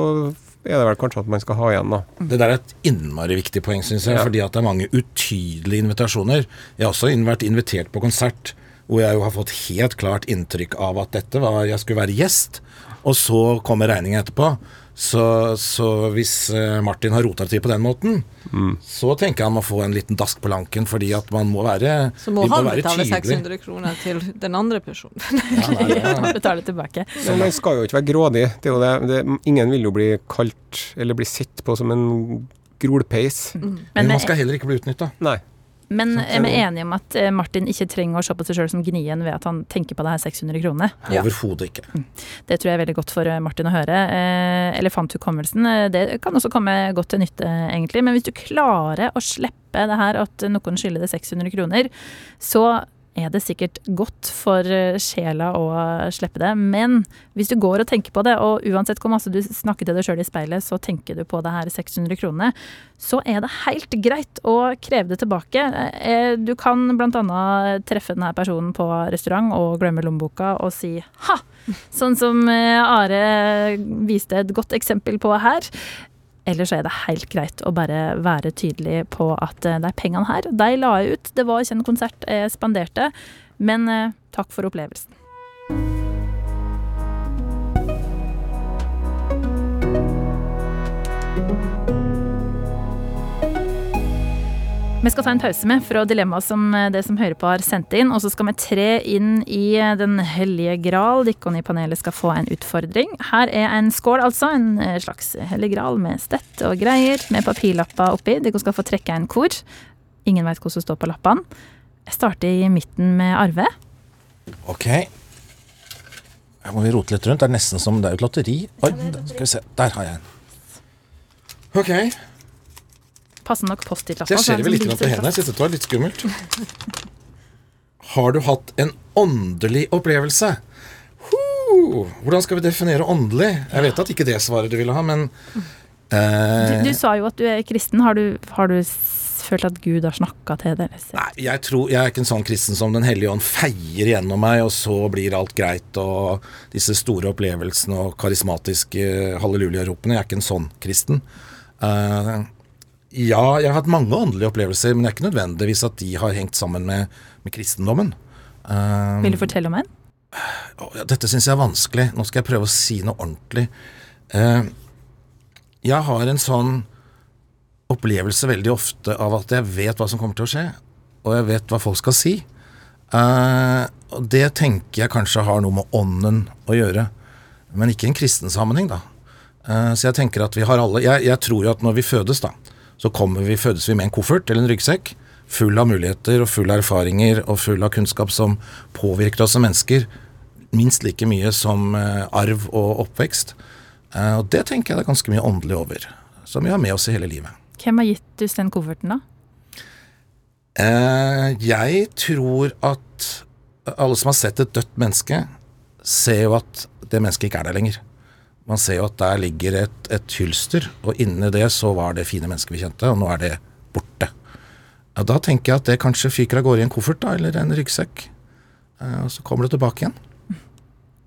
er det vel kanskje at man skal ha igjen, da. Det der er et innmari viktig poeng, syns jeg. Ja. Fordi at det er mange utydelige invitasjoner. Jeg har også vært invitert på konsert hvor jeg jo har fått helt klart inntrykk av at dette var Jeg skulle være gjest, og så kommer regningen etterpå. Så, så hvis eh, Martin har rota det til på den måten, så tenker jeg han må få en liten dask på lanken, fordi at man må være Så må han være betale tydelig. 600 kroner til den andre personen. Ja, nei, ja, betale tilbake. Så man skal jo ikke være grådig. Det er jo det, det, ingen vil jo bli kalt eller bli sett på som en grolpeis. Men Men, man skal heller ikke bli utnytta. Nei. Men jeg er vi er enige om at eh, Martin ikke trenger å se på seg sjøl som gnien ved at han tenker på det her 600 kronene? Ja. Overhodet ikke. Det tror jeg er veldig godt for eh, Martin å høre. Eh, elefanthukommelsen, det kan også komme godt til nytte, egentlig. Men hvis du klarer å slippe det her at noen skylder deg 600 kroner, så er det sikkert godt for eh, sjela å slippe det. Men hvis du går og tenker på det, og uansett hvor masse du snakker til deg sjøl i speilet, så tenker du på det her 600 kronene, så er det helt greit å kreve det tilbake. Eh, Du kan bl.a. treffe denne personen på restaurant og glemme lommeboka og si ha! Sånn som eh, Are viste et godt eksempel på her. Eller så er det helt greit å bare være tydelig på at eh, de pengene her, de la jeg ut. Det var ikke en konsert jeg spanderte, men eh, takk for opplevelsen. Vi skal ta en pause med fra dilemmaet som eh, det som hører på har sendt inn, og så skal vi tre inn i eh, Den hellige gral. Dere i panelet skal få en utfordring. Her er en skål, altså. En eh, slags hellig gral med stett og greier, med papirlapper oppi. Dere skal få trekke en kor. Ingen veit hva som står på lappene. Jeg starter i midten med Arve. Ok. Her må vi rote litt rundt. Det er nesten som det er et lotteri. Oi, skal vi se. Der har jeg en. Ok. Passer nok Post-It-lapper. Det så er vel litt på hendene. Jeg syns dette var litt skummelt. Har du hatt en åndelig opplevelse? Huh, Hvordan skal vi definere åndelig? Jeg vet at ikke det svaret du ville ha, men Du, eh, du sa jo at du er kristen. Har du, har du følt at Gud har snakka til deg? Nei, jeg tror Jeg er ikke en sånn kristen som Den hellige ånd feier gjennom meg, og så blir alt greit, og disse store opplevelsene og karismatiske hallelujaropene. Jeg er ikke en sånn kristen. Eh, ja, jeg har hatt mange åndelige opplevelser, men det er ikke nødvendigvis at de har hengt sammen med, med kristendommen. Um, Vil du fortelle om en? ja, dette syns jeg er vanskelig. Nå skal jeg prøve å si noe ordentlig. Uh, jeg har en sånn opplevelse veldig ofte av at jeg vet hva som kommer til å skje, og jeg vet hva folk skal si. Uh, og det tenker jeg kanskje har noe med ånden å gjøre, men ikke i en kristen sammenheng, da. Uh, så jeg tenker at vi har alle jeg, jeg tror jo at når vi fødes, da, så vi, fødes vi med en koffert eller en ryggsekk full av muligheter og full av erfaringer og full av kunnskap som påvirker oss som mennesker minst like mye som eh, arv og oppvekst. Eh, og det tenker jeg det er ganske mye åndelig over, som vi har med oss i hele livet. Hvem har gitt oss den kofferten, da? Eh, jeg tror at alle som har sett et dødt menneske, ser jo at det mennesket ikke er der lenger. Man ser jo at der ligger et, et hylster, og inni det så var det fine mennesker vi kjente, og nå er det borte. Ja, da tenker jeg at det kanskje fyker av gårde i en koffert da, eller en ryggsekk. Eh, og så kommer det tilbake igjen.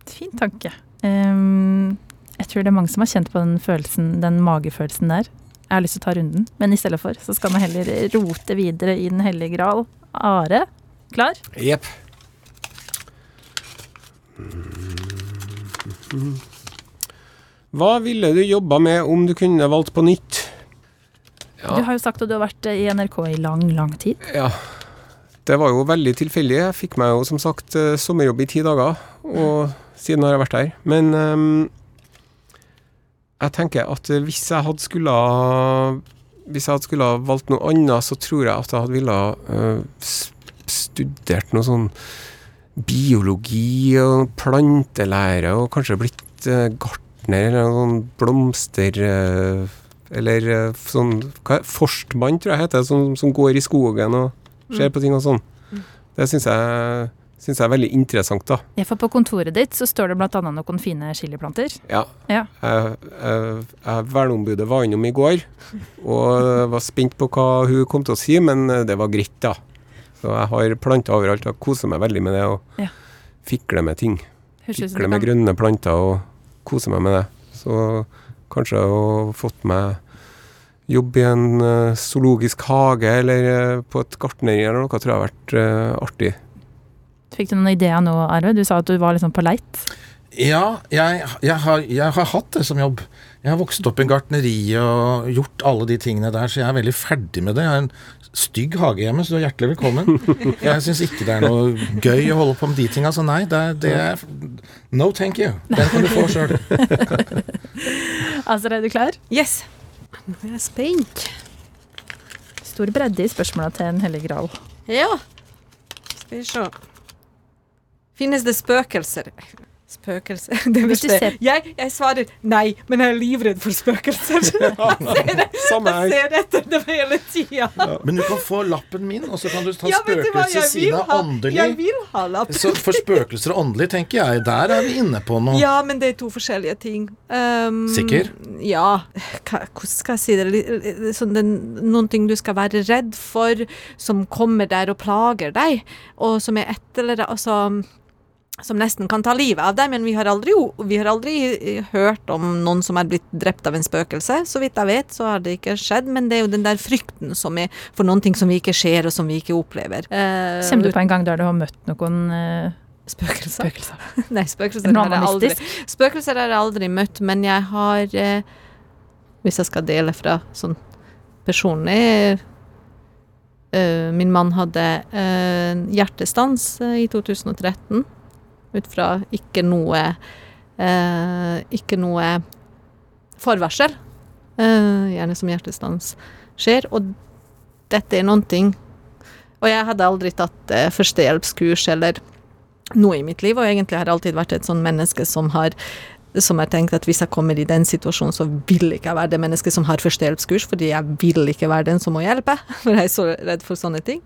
Fin tanke. Um, jeg tror det er mange som har kjent på den følelsen, den magefølelsen der. Jeg har lyst til å ta runden, men i stedet for så skal vi heller rote videre i Den hellige gral. Are, klar? Jepp. Hva ville du jobba med om du kunne valgt på nytt? Ja. Du har jo sagt at du har vært i NRK i lang, lang tid. Ja. Det var jo veldig tilfeldig. Jeg fikk meg jo som sagt eh, sommerjobb i ti dager, og siden har jeg vært her. Men um, jeg tenker at eh, hvis jeg hadde skulle Hvis jeg hadde skulle ha valgt noe annet, så tror jeg at jeg hadde ville ha studert noe sånn biologi og plantelære, og kanskje blitt eh, gartner eller noen sånn blomster... eh, eller eh, sånn hva, Forstmann, tror jeg heter, som, som går i skogen og ser på ting og sånn. Det syns jeg, synes jeg er veldig interessant, da. Ja, for på kontoret ditt så står det bl.a. noen fine chiliplanter. Ja. Ja. Jeg, jeg, jeg, verneombudet var innom i går, og var spent på hva hun kom til å si, men det var greit, da. Så jeg har planter overalt og koser meg veldig med det, og Ja. fikler med ting. Fikler med grønne planter og koser meg med det. Så kanskje å fått meg jobb i en eh, zoologisk hage eller eh, på et gartneri eller noe, tror jeg har vært eh, artig. Fikk du noen ideer nå, Arve? Du sa at du var liksom på leit. Ja, jeg, jeg, har, jeg har hatt det som jobb. Jeg har vokst opp i en gartneri og gjort alle de tingene der, så jeg er veldig ferdig med det. Jeg har en stygg hage hjemme, så du er hjertelig velkommen. Jeg syns ikke det er noe gøy å holde på med de tinga, så nei, det, det er No thank you. Den kan du få sjøl. Altså, er du klar? Yes. Nå er jeg spent. Stor bredde i spørsmåla til en hellig gral. Ja. Skal vi se. Finnes det spøkelser? Spøkelse det Hvis du verste- ser- jeg, jeg svarer nei, men jeg er livredd for spøkelser. Samme Jeg ser etter dem hele tida. Men du kan få lappen min, og så kan du ta Ja, vet du hva, jeg spøkelse side vil åndelig. jeg vil ha lapp. Så for spøkelser og åndelig, tenker jeg, der er vi inne på noe. Ja, men det er to forskjellige ting. Um, Sikker? Ja. Hvordan skal jeg si det? Sånn, det noen ting du skal være redd for, som kommer der og plager deg, og som er et eller altså som nesten kan ta livet av deg, men vi har, aldri, vi har aldri eh, hørt om noen som er blitt drept av en spøkelse. Så vidt jeg vet, så har det ikke skjedd, men det er jo den der frykten som er for noen ting som vi ikke ser, og som vi ikke opplever. Eh, Kommer du på en gang der du har møtt noen eh, spøkelser? spøkelser? Nei, spøkelser har jeg aldri? Spøkelser har jeg aldri møtt, men jeg har eh, Hvis jeg skal dele fra sånn personlig eh, Min mann hadde eh, hjertestans eh, i 2013 ut fra ikke noe eh, Ikke noe forvarsel. Eh, gjerne som hjertestans skjer. Og dette er noen ting Og jeg hadde aldri tatt eh, førstehjelpskurs eller noe i mitt liv, og egentlig har jeg alltid vært et sånn menneske som har som har tenkt at hvis jeg kommer i den situasjonen, så vil ikke jeg være det mennesket som har førstehjelpskurs, fordi jeg vil ikke være den som må hjelpe, for jeg er så redd for sånne ting.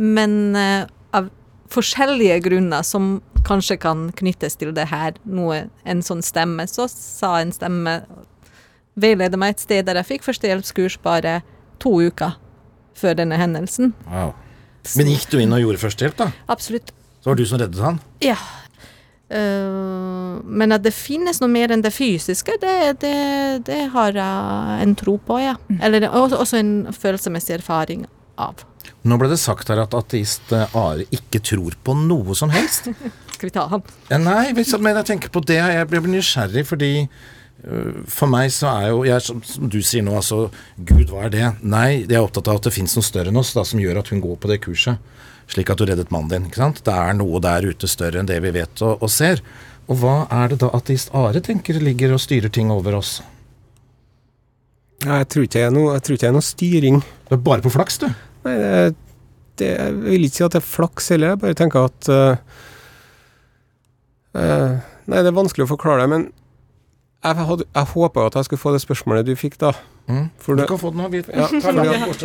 Men eh, av forskjellige grunner som kanskje kan knyttes til det her, noe, en sånn stemme, så sa en stemme veileder meg et sted der jeg fikk førstehjelpskurs bare to uker før denne hendelsen. Wow. Men gikk du inn og gjorde førstehjelp, da? Absolutt Så var det du som reddet han? Ja. Uh, men at det finnes noe mer enn det fysiske, det, det, det har jeg en tro på, ja. Eller også, også en følelsesmessig erfaring av. Nå ble det sagt her at ateist eh, Are ikke tror på noe som helst. Skal vi ta han? Eh, Nei, hvis- men jeg tenker på det. Jeg blir nysgjerrig fordi øh, for meg så er jo jeg, som, som du sier nå, altså Gud, hva er det? Nei, jeg er opptatt av at det fins noe større enn oss da, som gjør at hun går på det kurset. Slik at du reddet mannen din. ikke sant? Det er noe der ute større enn det vi vet og, og ser. Og hva er det da ateist Are tenker ligger og styrer ting over oss? Nei, Jeg tror ikke det er noe, jeg tror ikke det er noe styring. Du er bare på flaks, du. Nei, det, det, jeg vil ikke si at det er flaks heller. Jeg bare tenker at uh, uh, Nei, det er vanskelig å forklare det, men jeg, hadde, jeg håpa at jeg skulle få det spørsmålet du fikk, da. Mm. For Du kan få den nå. Vi, Ja,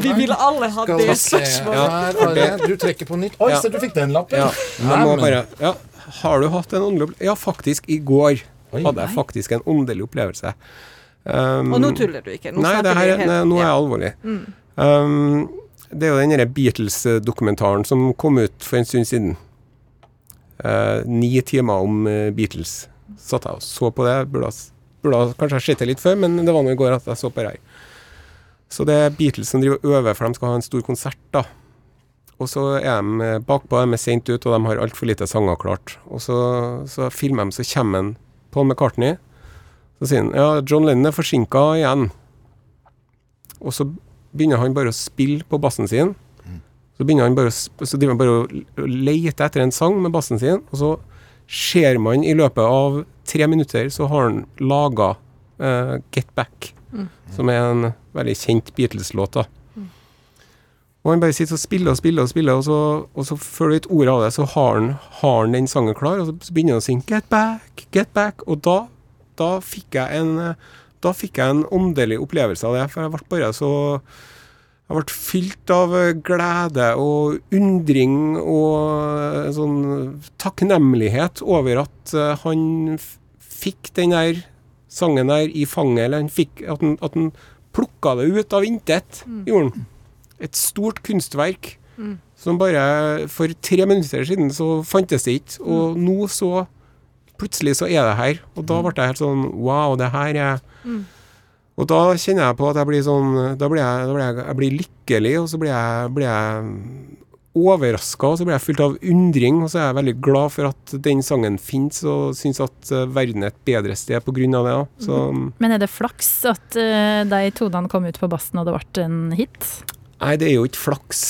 Vi ville alle ha det spørsmålet. Ja, Du trekker på nytt. Oi, Ja. se, du fikk den lappen. ja, bare Ja, har du hatt en åndelig opplevelse? Ja, faktisk. I går Oi. hadde jeg faktisk en åndelig opplevelse. Um, Og nå tuller du ikke. Nå Nei, det her, er- nei, nå er jeg ja. alvorlig. Mm. Um, det er jo den Beatles-dokumentaren som kom ut for en stund siden. Eh, ni timer om eh, Beatles. Satt jeg og så på det. Burde, burde kanskje ha sett det litt før, men det var nå i går at jeg så på det her. Så det er Beatles som driver og øver, for de skal ha en stor konsert, da. Og så er de eh, bakpå, de er sent ut, og de har altfor lite sanger klart. Og så, så filmer de, så kommer Paul McCartney. Så sier han ja, John Lennon er forsinka igjen. Og så begynner han bare å spille på bassen sin. Så begynner han bare å, så driver han bare å lete etter en sang med bassen sin, og så ser man i løpet av tre minutter så har han laga uh, Get Back, som er en veldig kjent Beatles-låt. da. Og han bare sitter og spiller og spiller, og spiller, og så, og så før du vet ordet av det, så har han, har han den sangen klar, og så, begynner han å synge Get Back, Get Back, og da, da fikk jeg en eh, da fikk jeg en åndelig opplevelse av det, for jeg ble bare så Jeg ble fylt av glede og undring og eh, sånn takknemlighet over at eh, han fikk den der sangen der i fanget, eller han fikk At han, at han plukka det ut av intet, gjorde han. Et stort kunstverk som bare For tre minutter siden så fantes det ikke, og nå så Plutselig så er det her, og da ble jeg helt sånn Wow, det her er Og da kjenner jeg på at jeg blir sånn Da blir jeg, da blir jeg, jeg blir lykkelig, og så blir jeg, blir jeg overraska, og så blir jeg fylt av undring, og så er jeg veldig glad for at den sangen fins, og syns at eh, verden er et bedre sted av det. Så, mm. Men er det flaks at uh, de tonene kom ut på bassen og det ble en hit? Nei, det er jo ikke flaks.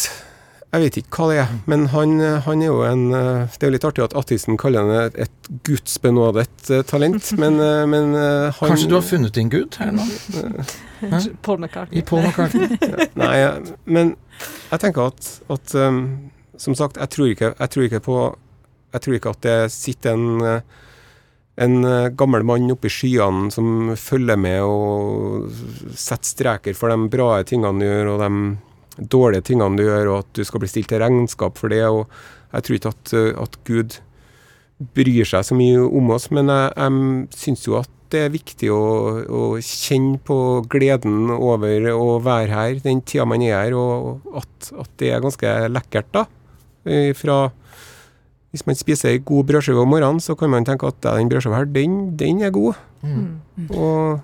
Jeg vet ikke hva det er, men han, han er jo en Det er jo litt artig at Attisen kaller han et, et gudsbenådet eh, talent, men, eh, men eh, han Kanskje du har funnet din Gud her nå? Paul McCartney. I Paul McCartney? Nei, men jeg tenker at, at um, Som sagt, jeg tror, ikke, jeg tror ikke på Jeg tror ikke at det sitter en, en gammel mann oppe i skyene som følger med og setter streker for de bra tingene du gjør, og de dårlige tingene du gjør, og at du skal bli stilt til regnskap for det. og Jeg tror ikke at, eh, at Gud bryr seg så mye om oss, men jeg, jeg syns jo at det er viktig å, å, kjenne på gleden over å være her den tida man er her, og at, at det er ganske lekkert, da. Fra hvis man spiser ei god brødskive om morgenen, så kan man tenke at den brødskiva her, den, den, er god. Mm. Og,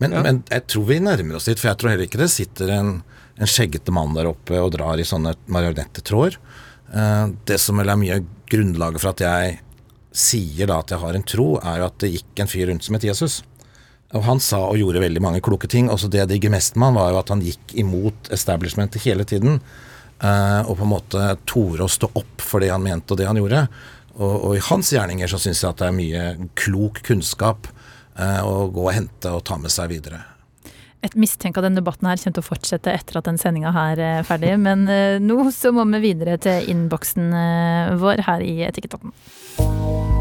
men, ja. men, jeg tror vi nærmer oss dit, for jeg tror heller ikke det sitter en, en skjeggete mann der oppe og drar i sånne marionettetråder. Uh, det som vel er mye grunnlaget for at jeg sier da at jeg har en tro, er jo at det gikk en fyr rundt som het Jesus. Og Han sa og gjorde veldig mange kloke ting. Også det jeg digger mest med han, var jo at han gikk imot establishmentet hele tiden. Uh, og på en måte torde å stå opp for det han mente og det han gjorde. Og, og i hans gjerninger så syns jeg at det er mye klok kunnskap uh, å gå og hente og ta med seg videre. Et mistenke av denne debatten her kommer til å fortsette etter at den sendinga her er ferdig. Men uh, nå så må vi videre til innboksen vår her i Etikettaten.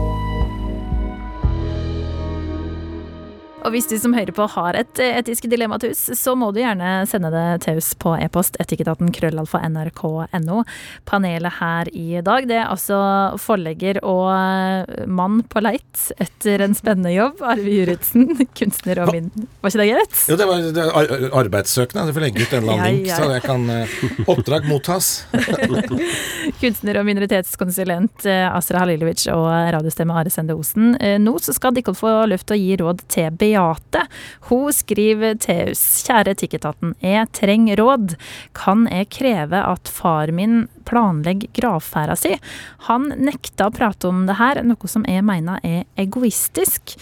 Og hvis du som hører på har et eh, etisk dilemma til oss, så må du gjerne sende det til oss på e-post etikettaten krøllalfa nrk.no. Panelet her i dag, det er altså forlegger og eh, mann på leit etter en spennende jobb. Arve Juritzen, kunstner og min Var ikke det greit? Jo, det var det ar arbeidssøkende. Du får legge ut en eller annen link, så jeg kan uh, Oppdrag mottas. kunstner og minoritetskonsulent uh, Asra Halilovic og radiostemme Are Sende Osen. Nå så skal dere få løft til å gi råd til Beate. Hun skriver oss. Kjære Etikketaten. Jeg trenger råd. Kan jeg kreve at far min planlegger gravferda si? Han nekta å prate om det her, noe som jeg mener er egoistisk.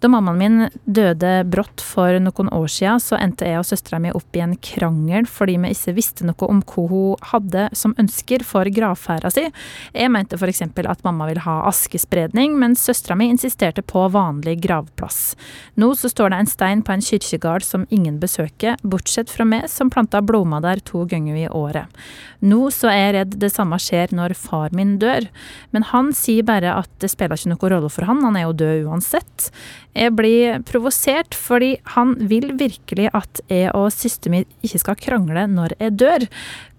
Da mammaen min døde brått for noen år siden, så endte jeg og søstera mi opp i en krangel fordi vi ikke visste noe om hva hun hadde som ønsker for gravferda si. Jeg mente f.eks. at mamma vil ha askespredning, mens søstera mi insisterte på vanlig gravplass. Nå så står det en stein på en kirkegård som ingen besøker, bortsett fra meg som planta blomster der to ganger i året. Nå så er jeg redd det samme skjer når far min dør, men han sier bare at det spiller ikke noen rolle for han, han er jo død uansett. Jeg blir provosert fordi han vil virkelig at jeg og søsteren min ikke skal krangle når jeg dør.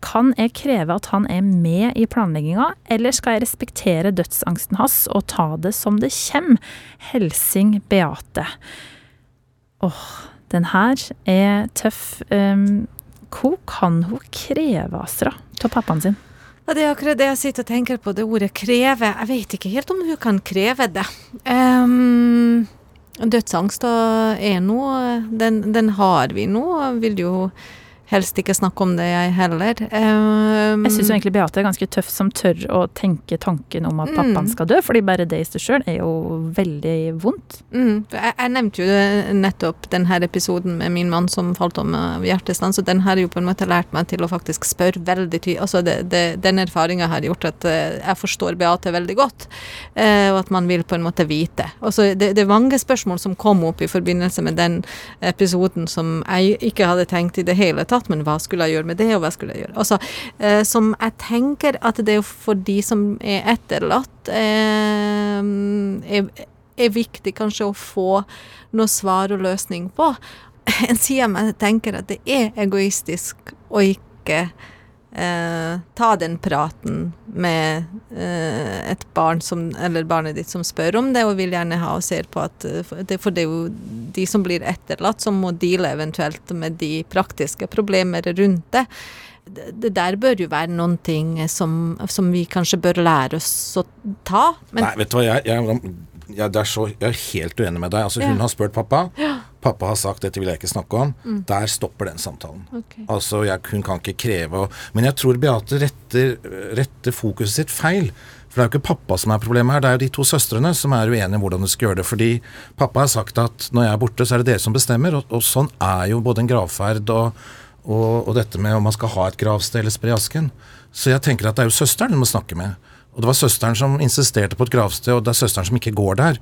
Kan jeg kreve at han er med i planlegginga, eller skal jeg respektere dødsangsten hans og ta det som det kommer? Helsing Beate. Åh, den her er tøff. Um, hva kan hun kreve, Astra, av pappaen sin? Det er akkurat det jeg sitter og tenker på, det ordet kreve. Jeg vet ikke helt om hun kan kreve det. Um, Dødsangst er noe, den, den, har vi nå. Vil jo helst ikke snakke om det, jeg heller. Um, jeg syns egentlig Beate er ganske tøff som tør å tenke tanken om at mm. pappaen skal dø, fordi bare det i seg sjøl er jo veldig vondt. Mm. Jeg, jeg, nevnte jo nettopp denne episoden med min mann som falt om av hjertestans, og den har jo på en måte lært meg til å faktisk spørre veldig tydelig. Altså det, det, den erfaringa har gjort at uh, jeg forstår Beate veldig godt, uh, og at man vil på en måte vite. Altså det, det er mange spørsmål som kom opp i forbindelse med den episoden som jeg ikke hadde tenkt i det hele tatt men hva skulle jeg gjøre med det, og hva skulle jeg gjøre? Altså, eh, som jeg tenker at det er for de som er etterlatt, eh, er, er, viktig kanskje å få noe svar og løsning på. En side meg tenker at det er egoistisk å ikke Eh, ta den praten med eh, et barn som, eller barnet ditt som spør om det, og vil gjerne ha og ser på at eh, For det er jo de som blir etterlatt, som må deale eventuelt med de praktiske problemer rundt det. Det, der bør jo være noen ting som, som, vi kanskje bør lære oss å ta. Nei, vet du hva, jeg, jeg, jeg, er, så, jeg er helt uenig med deg. Altså, hun ja. har spurt pappa. Ja. Pappa har sagt 'dette vil jeg ikke snakke om'. Mm. Der stopper den samtalen. Okay. Altså, jeg, Hun kan ikke kreve Men jeg tror Beate retter, retter, fokuset sitt feil. For det er jo ikke pappa som er problemet her, det er jo de to søstrene som er uenige om hvordan de skal gjøre det. Fordi pappa har sagt at når jeg er borte, så er det dere som bestemmer. Og, og sånn er jo både en gravferd og, og, og, dette med om man skal ha et gravsted eller spre asken. Så jeg tenker at det er jo søsteren hun må snakke med. Og det var søsteren som insisterte på et gravsted, og det er søsteren som ikke går der.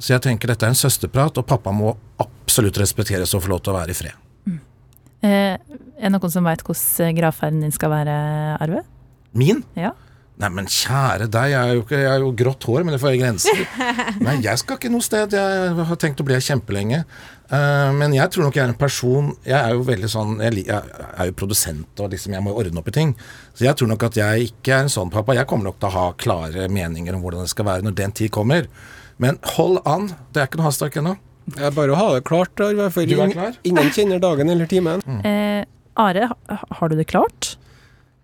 Så jeg tenker dette er en søsterprat, og pappa må absolutt respekteres og få lov til å være i fred. Mm. Eh, er det noen som veit hvordan gravferden din skal være, Arve? Min? Ja. Nei, men kjære deg, jeg har jo, ikke, jeg jo grått hår, men det får jeg grenser. Nei, jeg skal ikke noe sted. Jeg har tenkt å bli her kjempelenge. Uh, men jeg tror nok jeg er en person Jeg er jo veldig sånn Jeg, jeg er jo produsent, og liksom jeg må jo ordne opp i ting. Så jeg tror nok at jeg ikke er en sånn pappa. Jeg kommer nok til å ha klare meninger om hvordan det skal være når den tid kommer. Men hold an. Det er ikke noe hastverk ennå. Det er bare å ha det klart, Arve, for Du er ingen- klar? ingen kjenner dagen eller timen. Eh, Are, har du det klart?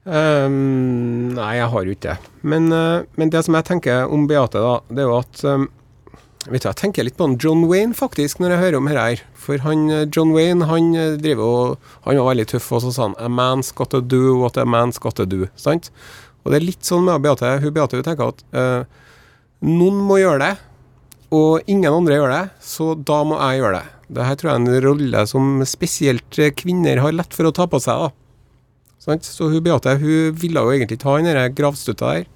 Ehm, nei, jeg har jo ikke det. Men, uh, men det som jeg tenker om Beate, da, det er jo at um, Vet du, Jeg tenker litt på John Wayne faktisk, når jeg hører om dette her. For han, eh, John Wayne han eh, driver og Han var veldig tøff, og så sa han A man's got to do what a man's got to do. Sant? Og det er litt sånn med Beate. Hun Beate hun tenker at uh, noen må gjøre det, og ingen andre gjør det, så da må jeg gjøre det. Dette tror jeg er en rolle som spesielt kvinner har lett for å ta på seg. da. Så hun Beate hun ville jo egentlig ta den der gravstøtta der,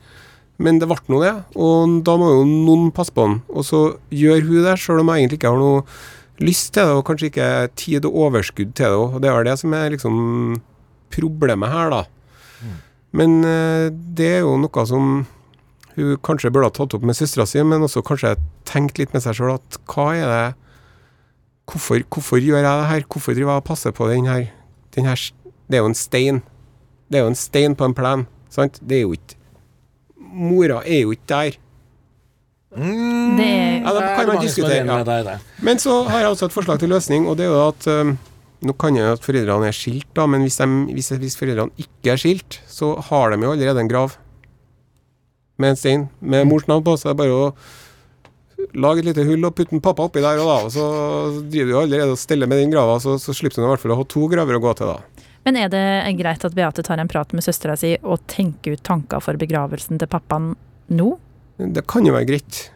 men det ble nå det. Og da må jo noen passe på den. Og så gjør hun det, sjøl om hun egentlig ikke har noe lyst til det, og kanskje ikke tid og overskudd til det. Og det er det som er liksom problemet her, da. Men eh, det er jo noe som hun kanskje burde ha tatt opp med søstera si, men også kanskje tenkt litt med seg sjøl at hva er det hvorfor, hvorfor gjør jeg det her? Hvorfor driver jeg og passer på den her, den her Det er jo en stein. Det er jo en stein på en plen. Sant? Det er jo ikke Mora er jo ikke der. Det er Ja, da kan man diskutere. Ja. Det. Men så har jeg også et forslag til løsning, og det er jo at um, Nå kan jo at foreldrene er skilt, da, men hvis, de, hvis, hvis foreldrene ikke er skilt, så har de jo allerede en grav med en stein med mors navn på. Så det er bare å lage et lite hull og putte en pappa oppi der, og, da, og så driver du allerede og steller med den grava, så, så slipper du i hvert fall å ha to graver å gå til, da. Men er det greit at Beate tar en prat med søstera si og tenker ut tanker for begravelsen til pappaen nå? Det kan jo være greit.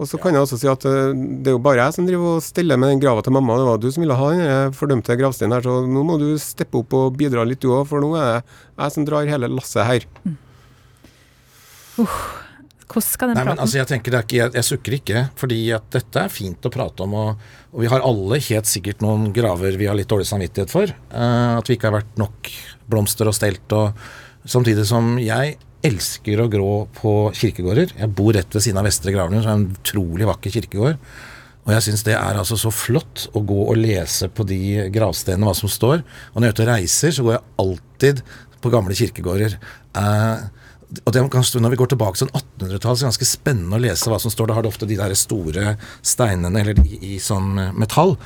Og så kan jeg også si at eh, det er jo bare jeg som driver og steller med den grava til mamma. Det var du som ville ha den eh, fordømte gravsteinen her, så nå må du steppe opp og bidra litt du òg, for nå er det jeg som drar hele lasset her. Hvordan skal den Nei, men praten? altså, jeg tenker er ikke, jeg, jeg sukker ikke, fordi at dette er fint å prate om. Og, og vi har alle helt sikkert noen graver vi har litt dårlig samvittighet for. Uh, at vi ikke har vært nok blomster og stelt. Og, samtidig som jeg elsker å grå på kirkegårder. Jeg bor rett ved siden av Vestre Gravlund, som er en utrolig vakker kirkegård. Og jeg syns det er altså så flott å gå og lese på de gravstenene hva som står. Og når jeg er ute og reiser, så går jeg alltid på gamle kirkegårder. Eh, og det kan stå, Når vi går tilbake til 1800-tallet, så er det ganske spennende å lese hva som står. Da har du ofte de der store steinene eller i, i sånn eh, metall.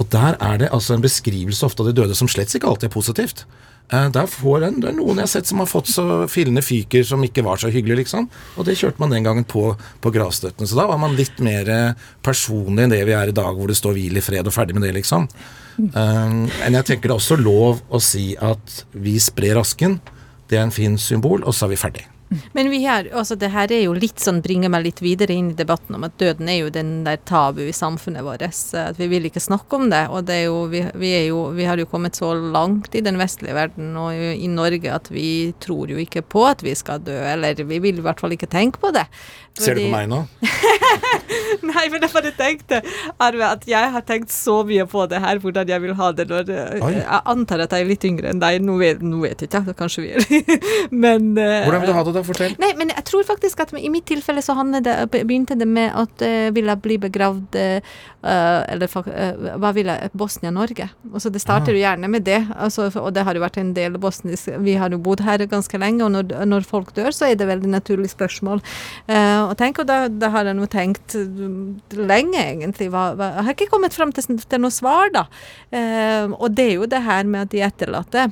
Og der er det altså en beskrivelse ofte av de døde som slett ikke alltid er positivt. Eh, der får en, det er noen jeg har sett som har fått så fillende fyker som ikke var så hyggelig, liksom. Og det kjørte man den gangen på, på gravstøttene. Så da var man litt mer eh, personlig enn det vi er i dag, hvor det står 'hvil i fred' og ferdig med det, liksom. Um, men jeg tenker det er også lov å si at vi sprer asken. Det er en fin symbol, og så er vi ferdig. Men vi har, altså det her er jo litt sånn, bringer meg litt videre inn i debatten om at døden er jo den der tabu i samfunnet vårt. At vi vil ikke snakke om det. Og det er jo, vi, vi, er jo, vi har jo kommet så langt i den vestlige verden og i Norge at vi tror jo ikke på at vi skal dø. Eller vi vil i hvert fall ikke tenke på det. Ser du på meg nå? Nei, men jeg bare tenkte Arve, at jeg har tenkt så mye på det her, hvordan jeg vil ha det når eh, Oi. Jeg antar at jeg er litt yngre enn deg. Nå vet, nå vet jeg ikke, kanskje vi er Men uh, Hvordan vil du ha det, da? Fortell. Nei, men jeg tror faktisk at i mitt tilfelle så det, begynte det med at uh, vil jeg bli begravd uh, Eller eh, hva vil jeg? Bosnia-Norge. Altså det starter jo gjerne med det. Altså, og det har jo vært en del bosnisk Vi har jo bodd her ganske lenge, og når, når folk dør, så er det veldig naturlig spørsmål. Eh, og tenk, og da, da har jeg nå tenkt mm, lenge, egentlig. Hva, hva, jeg har ikke kommet fram til, til noe svar, da. Eh, og det er jo det her med at de etterlatte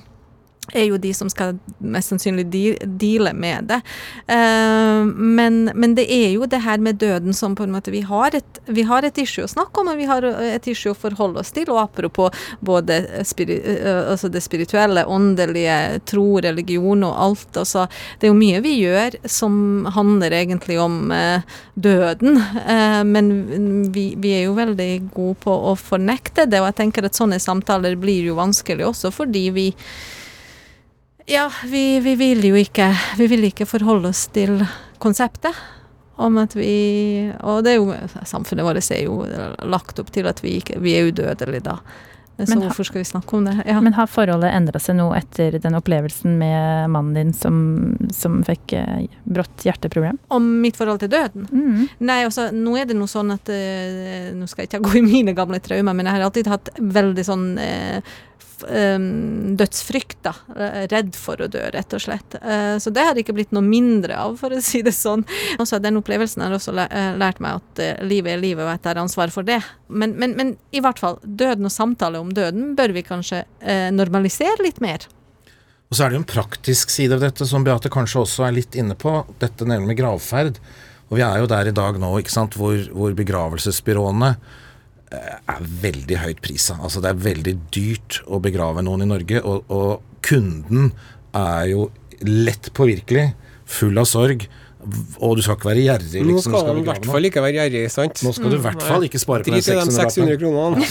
er jo de som skal mest sannsynlig deale med det. Eh, men, men det er jo det her med døden som på en måte Vi har et, vi har et issue å snakke om, og vi har et issue å forholde oss til. Og apropos både spiri, eh, altså det spirituelle, åndelige, tro, religion og alt. Altså, det er jo mye vi gjør som handler egentlig om eh, døden, eh, men vi, vi er jo veldig gode på å fornekte det. Og jeg tenker at sånne samtaler blir jo vanskelig også fordi vi ja, vi, vi vil jo ikke Vi vil ikke forholde oss til konseptet om at vi Og det er jo Samfunnet vårt er jo lagt opp til at vi, ikke, vi er udødelige, da. Så Men hvorfor skal vi snakke om det? Ja. Men har forholdet endra seg nå etter den opplevelsen med mannen din som, som fikk eh, brått hjerteproblem? Om mitt forhold til døden? Mm. Nei, altså, nå er det noe sånn at eh, Nå skal jeg ikke gå i mine gamle traumer, men jeg har alltid hatt veldig sånn eh, dødsfrykt, da. Eh, Redd for å dø, rett og slett. Eh, så det har ikke blitt noe mindre av, for å si det sånn. Også den opplevelsen har også eh, lært meg at livet er livet, og jeg tar ansvar for det. Men, men, men i hvert fall, døden og samtale om døden bør vi kanskje normalisere litt mer. Og så er det jo en praktisk side av dette som Beate kanskje også er litt inne på, dette nemlig med gravferd. Og vi er jo der i dag nå ikke sant, hvor, hvor begravelsesbyråene er veldig høyt prisa. Altså det er veldig dyrt å begrave noen i Norge, og, og kunden er jo lett påvirkelig, full av sorg, og du skal ikke være gjerrig. Nå Liksom, skal du i hvert fall ikke være gjerrig, sant? Nå skal du i hvert fall ikke spare på de 600 600 kronene.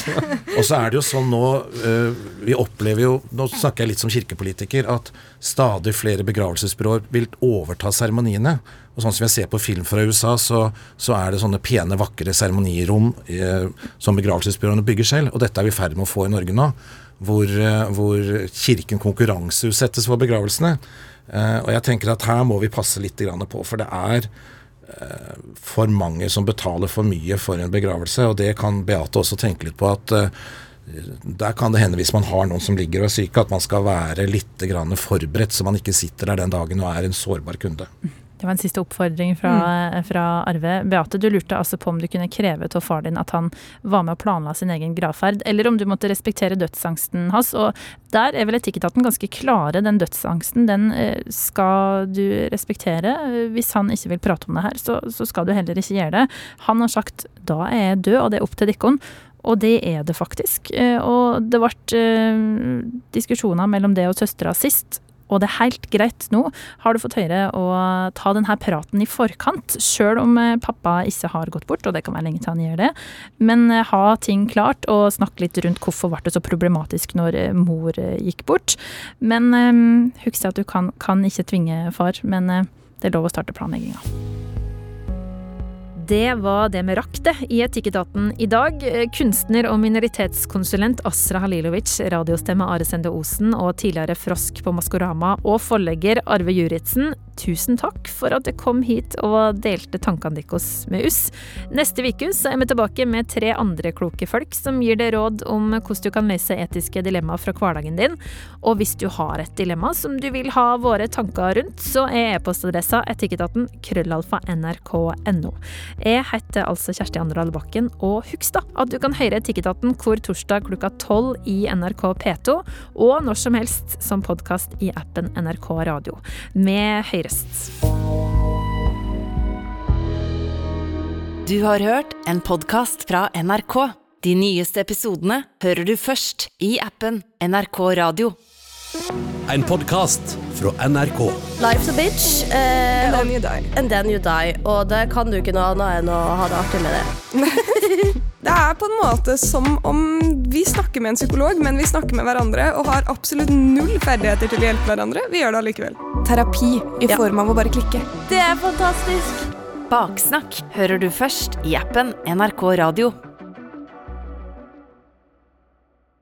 Og så er det jo sånn nå øh, Vi opplever jo Nå snakker jeg litt som kirkepolitiker at stadig flere begravelsesbyråer vil overta seremoniene. Og sånn som jeg ser på film fra USA, så, så er det sånne pene, vakre seremonirom eh, som begravelsesbyråene bygger selv. Og dette er vi i ferd med å få i Norge nå. Hvor, eh, hvor kirken konkurranseutsettes for begravelsene. Eh, og jeg tenker at her må vi passe litt på, for det er eh, for mange som betaler for mye for en begravelse. Og det kan Beate også tenke litt på at eh, der kan det hende hvis man har noen som ligger og er syke, at man skal være litt forberedt, så man ikke sitter der den dagen og er en sårbar kunde. Det var en siste oppfordring fra, fra Arve. Beate, du lurte altså på om du kunne kreve av far din at han var med og planla sin egen gravferd, eller om du måtte respektere dødsangsten hans. Og der er vel etikketaten ganske klare. Den dødsangsten, den eh, skal du respektere. Hvis han ikke vil prate om det her, så, så skal du heller ikke gjøre det. Han har sagt da er jeg død, og det er opp til dere. Og det er det faktisk. Eh, Og det ble eh, diskusjoner mellom det og søstera sist. Og det er helt greit nå, har du fått høre å ta denne praten i forkant, sjøl om eh, pappa ikke har gått bort, og det kan være lenge til han gjør det. Men eh, ha ting klart, og snakke litt rundt hvorfor ble det så problematisk når eh, mor gikk bort. Men um, husk at du kan, kan ikke tvinge far, men det er lov å starte planlegginga. Det var det vi rakk det i Etikketaten i dag. Kunstner og minoritetskonsulent Asra Halilovic, radiostemme Are Sende Osen og tidligere Frosk på Maskorama og forlegger Arve Juritzen, tusen takk for at dere kom hit og delte tankene deres med oss. Neste uke er vi tilbake med tre andre kloke folk som gir deg råd om hvordan du kan løse etiske dilemmaer fra hverdagen din. Og hvis du har et dilemma som du vil ha våre tanker rundt, så er e-postadressa etikketaten krøllalfa nrk.no. Jeg heter altså Kjersti Anderdal Bakken, og husk da at du kan høre Etikketaten hvor torsdag klokka tolv i NRK P2, og når som helst som podkast i appen NRK Radio. Vi høres. Du har hørt en podkast fra NRK. De nyeste episodene hører du først i appen NRK Radio. En podkast fra NRK. Life's a bitch. Eh, And then you die. and then you die. Og det kan du ikke noe annet enn å ha det artig med det. Det er på en måte som om vi snakker med en psykolog, men vi snakker med hverandre og har absolutt null ferdigheter til å hjelpe hverandre. Vi gjør det allikevel. Terapi i Ja. form av å bare klikke. Det er fantastisk! Baksnakk hører du først i appen NRK Radio.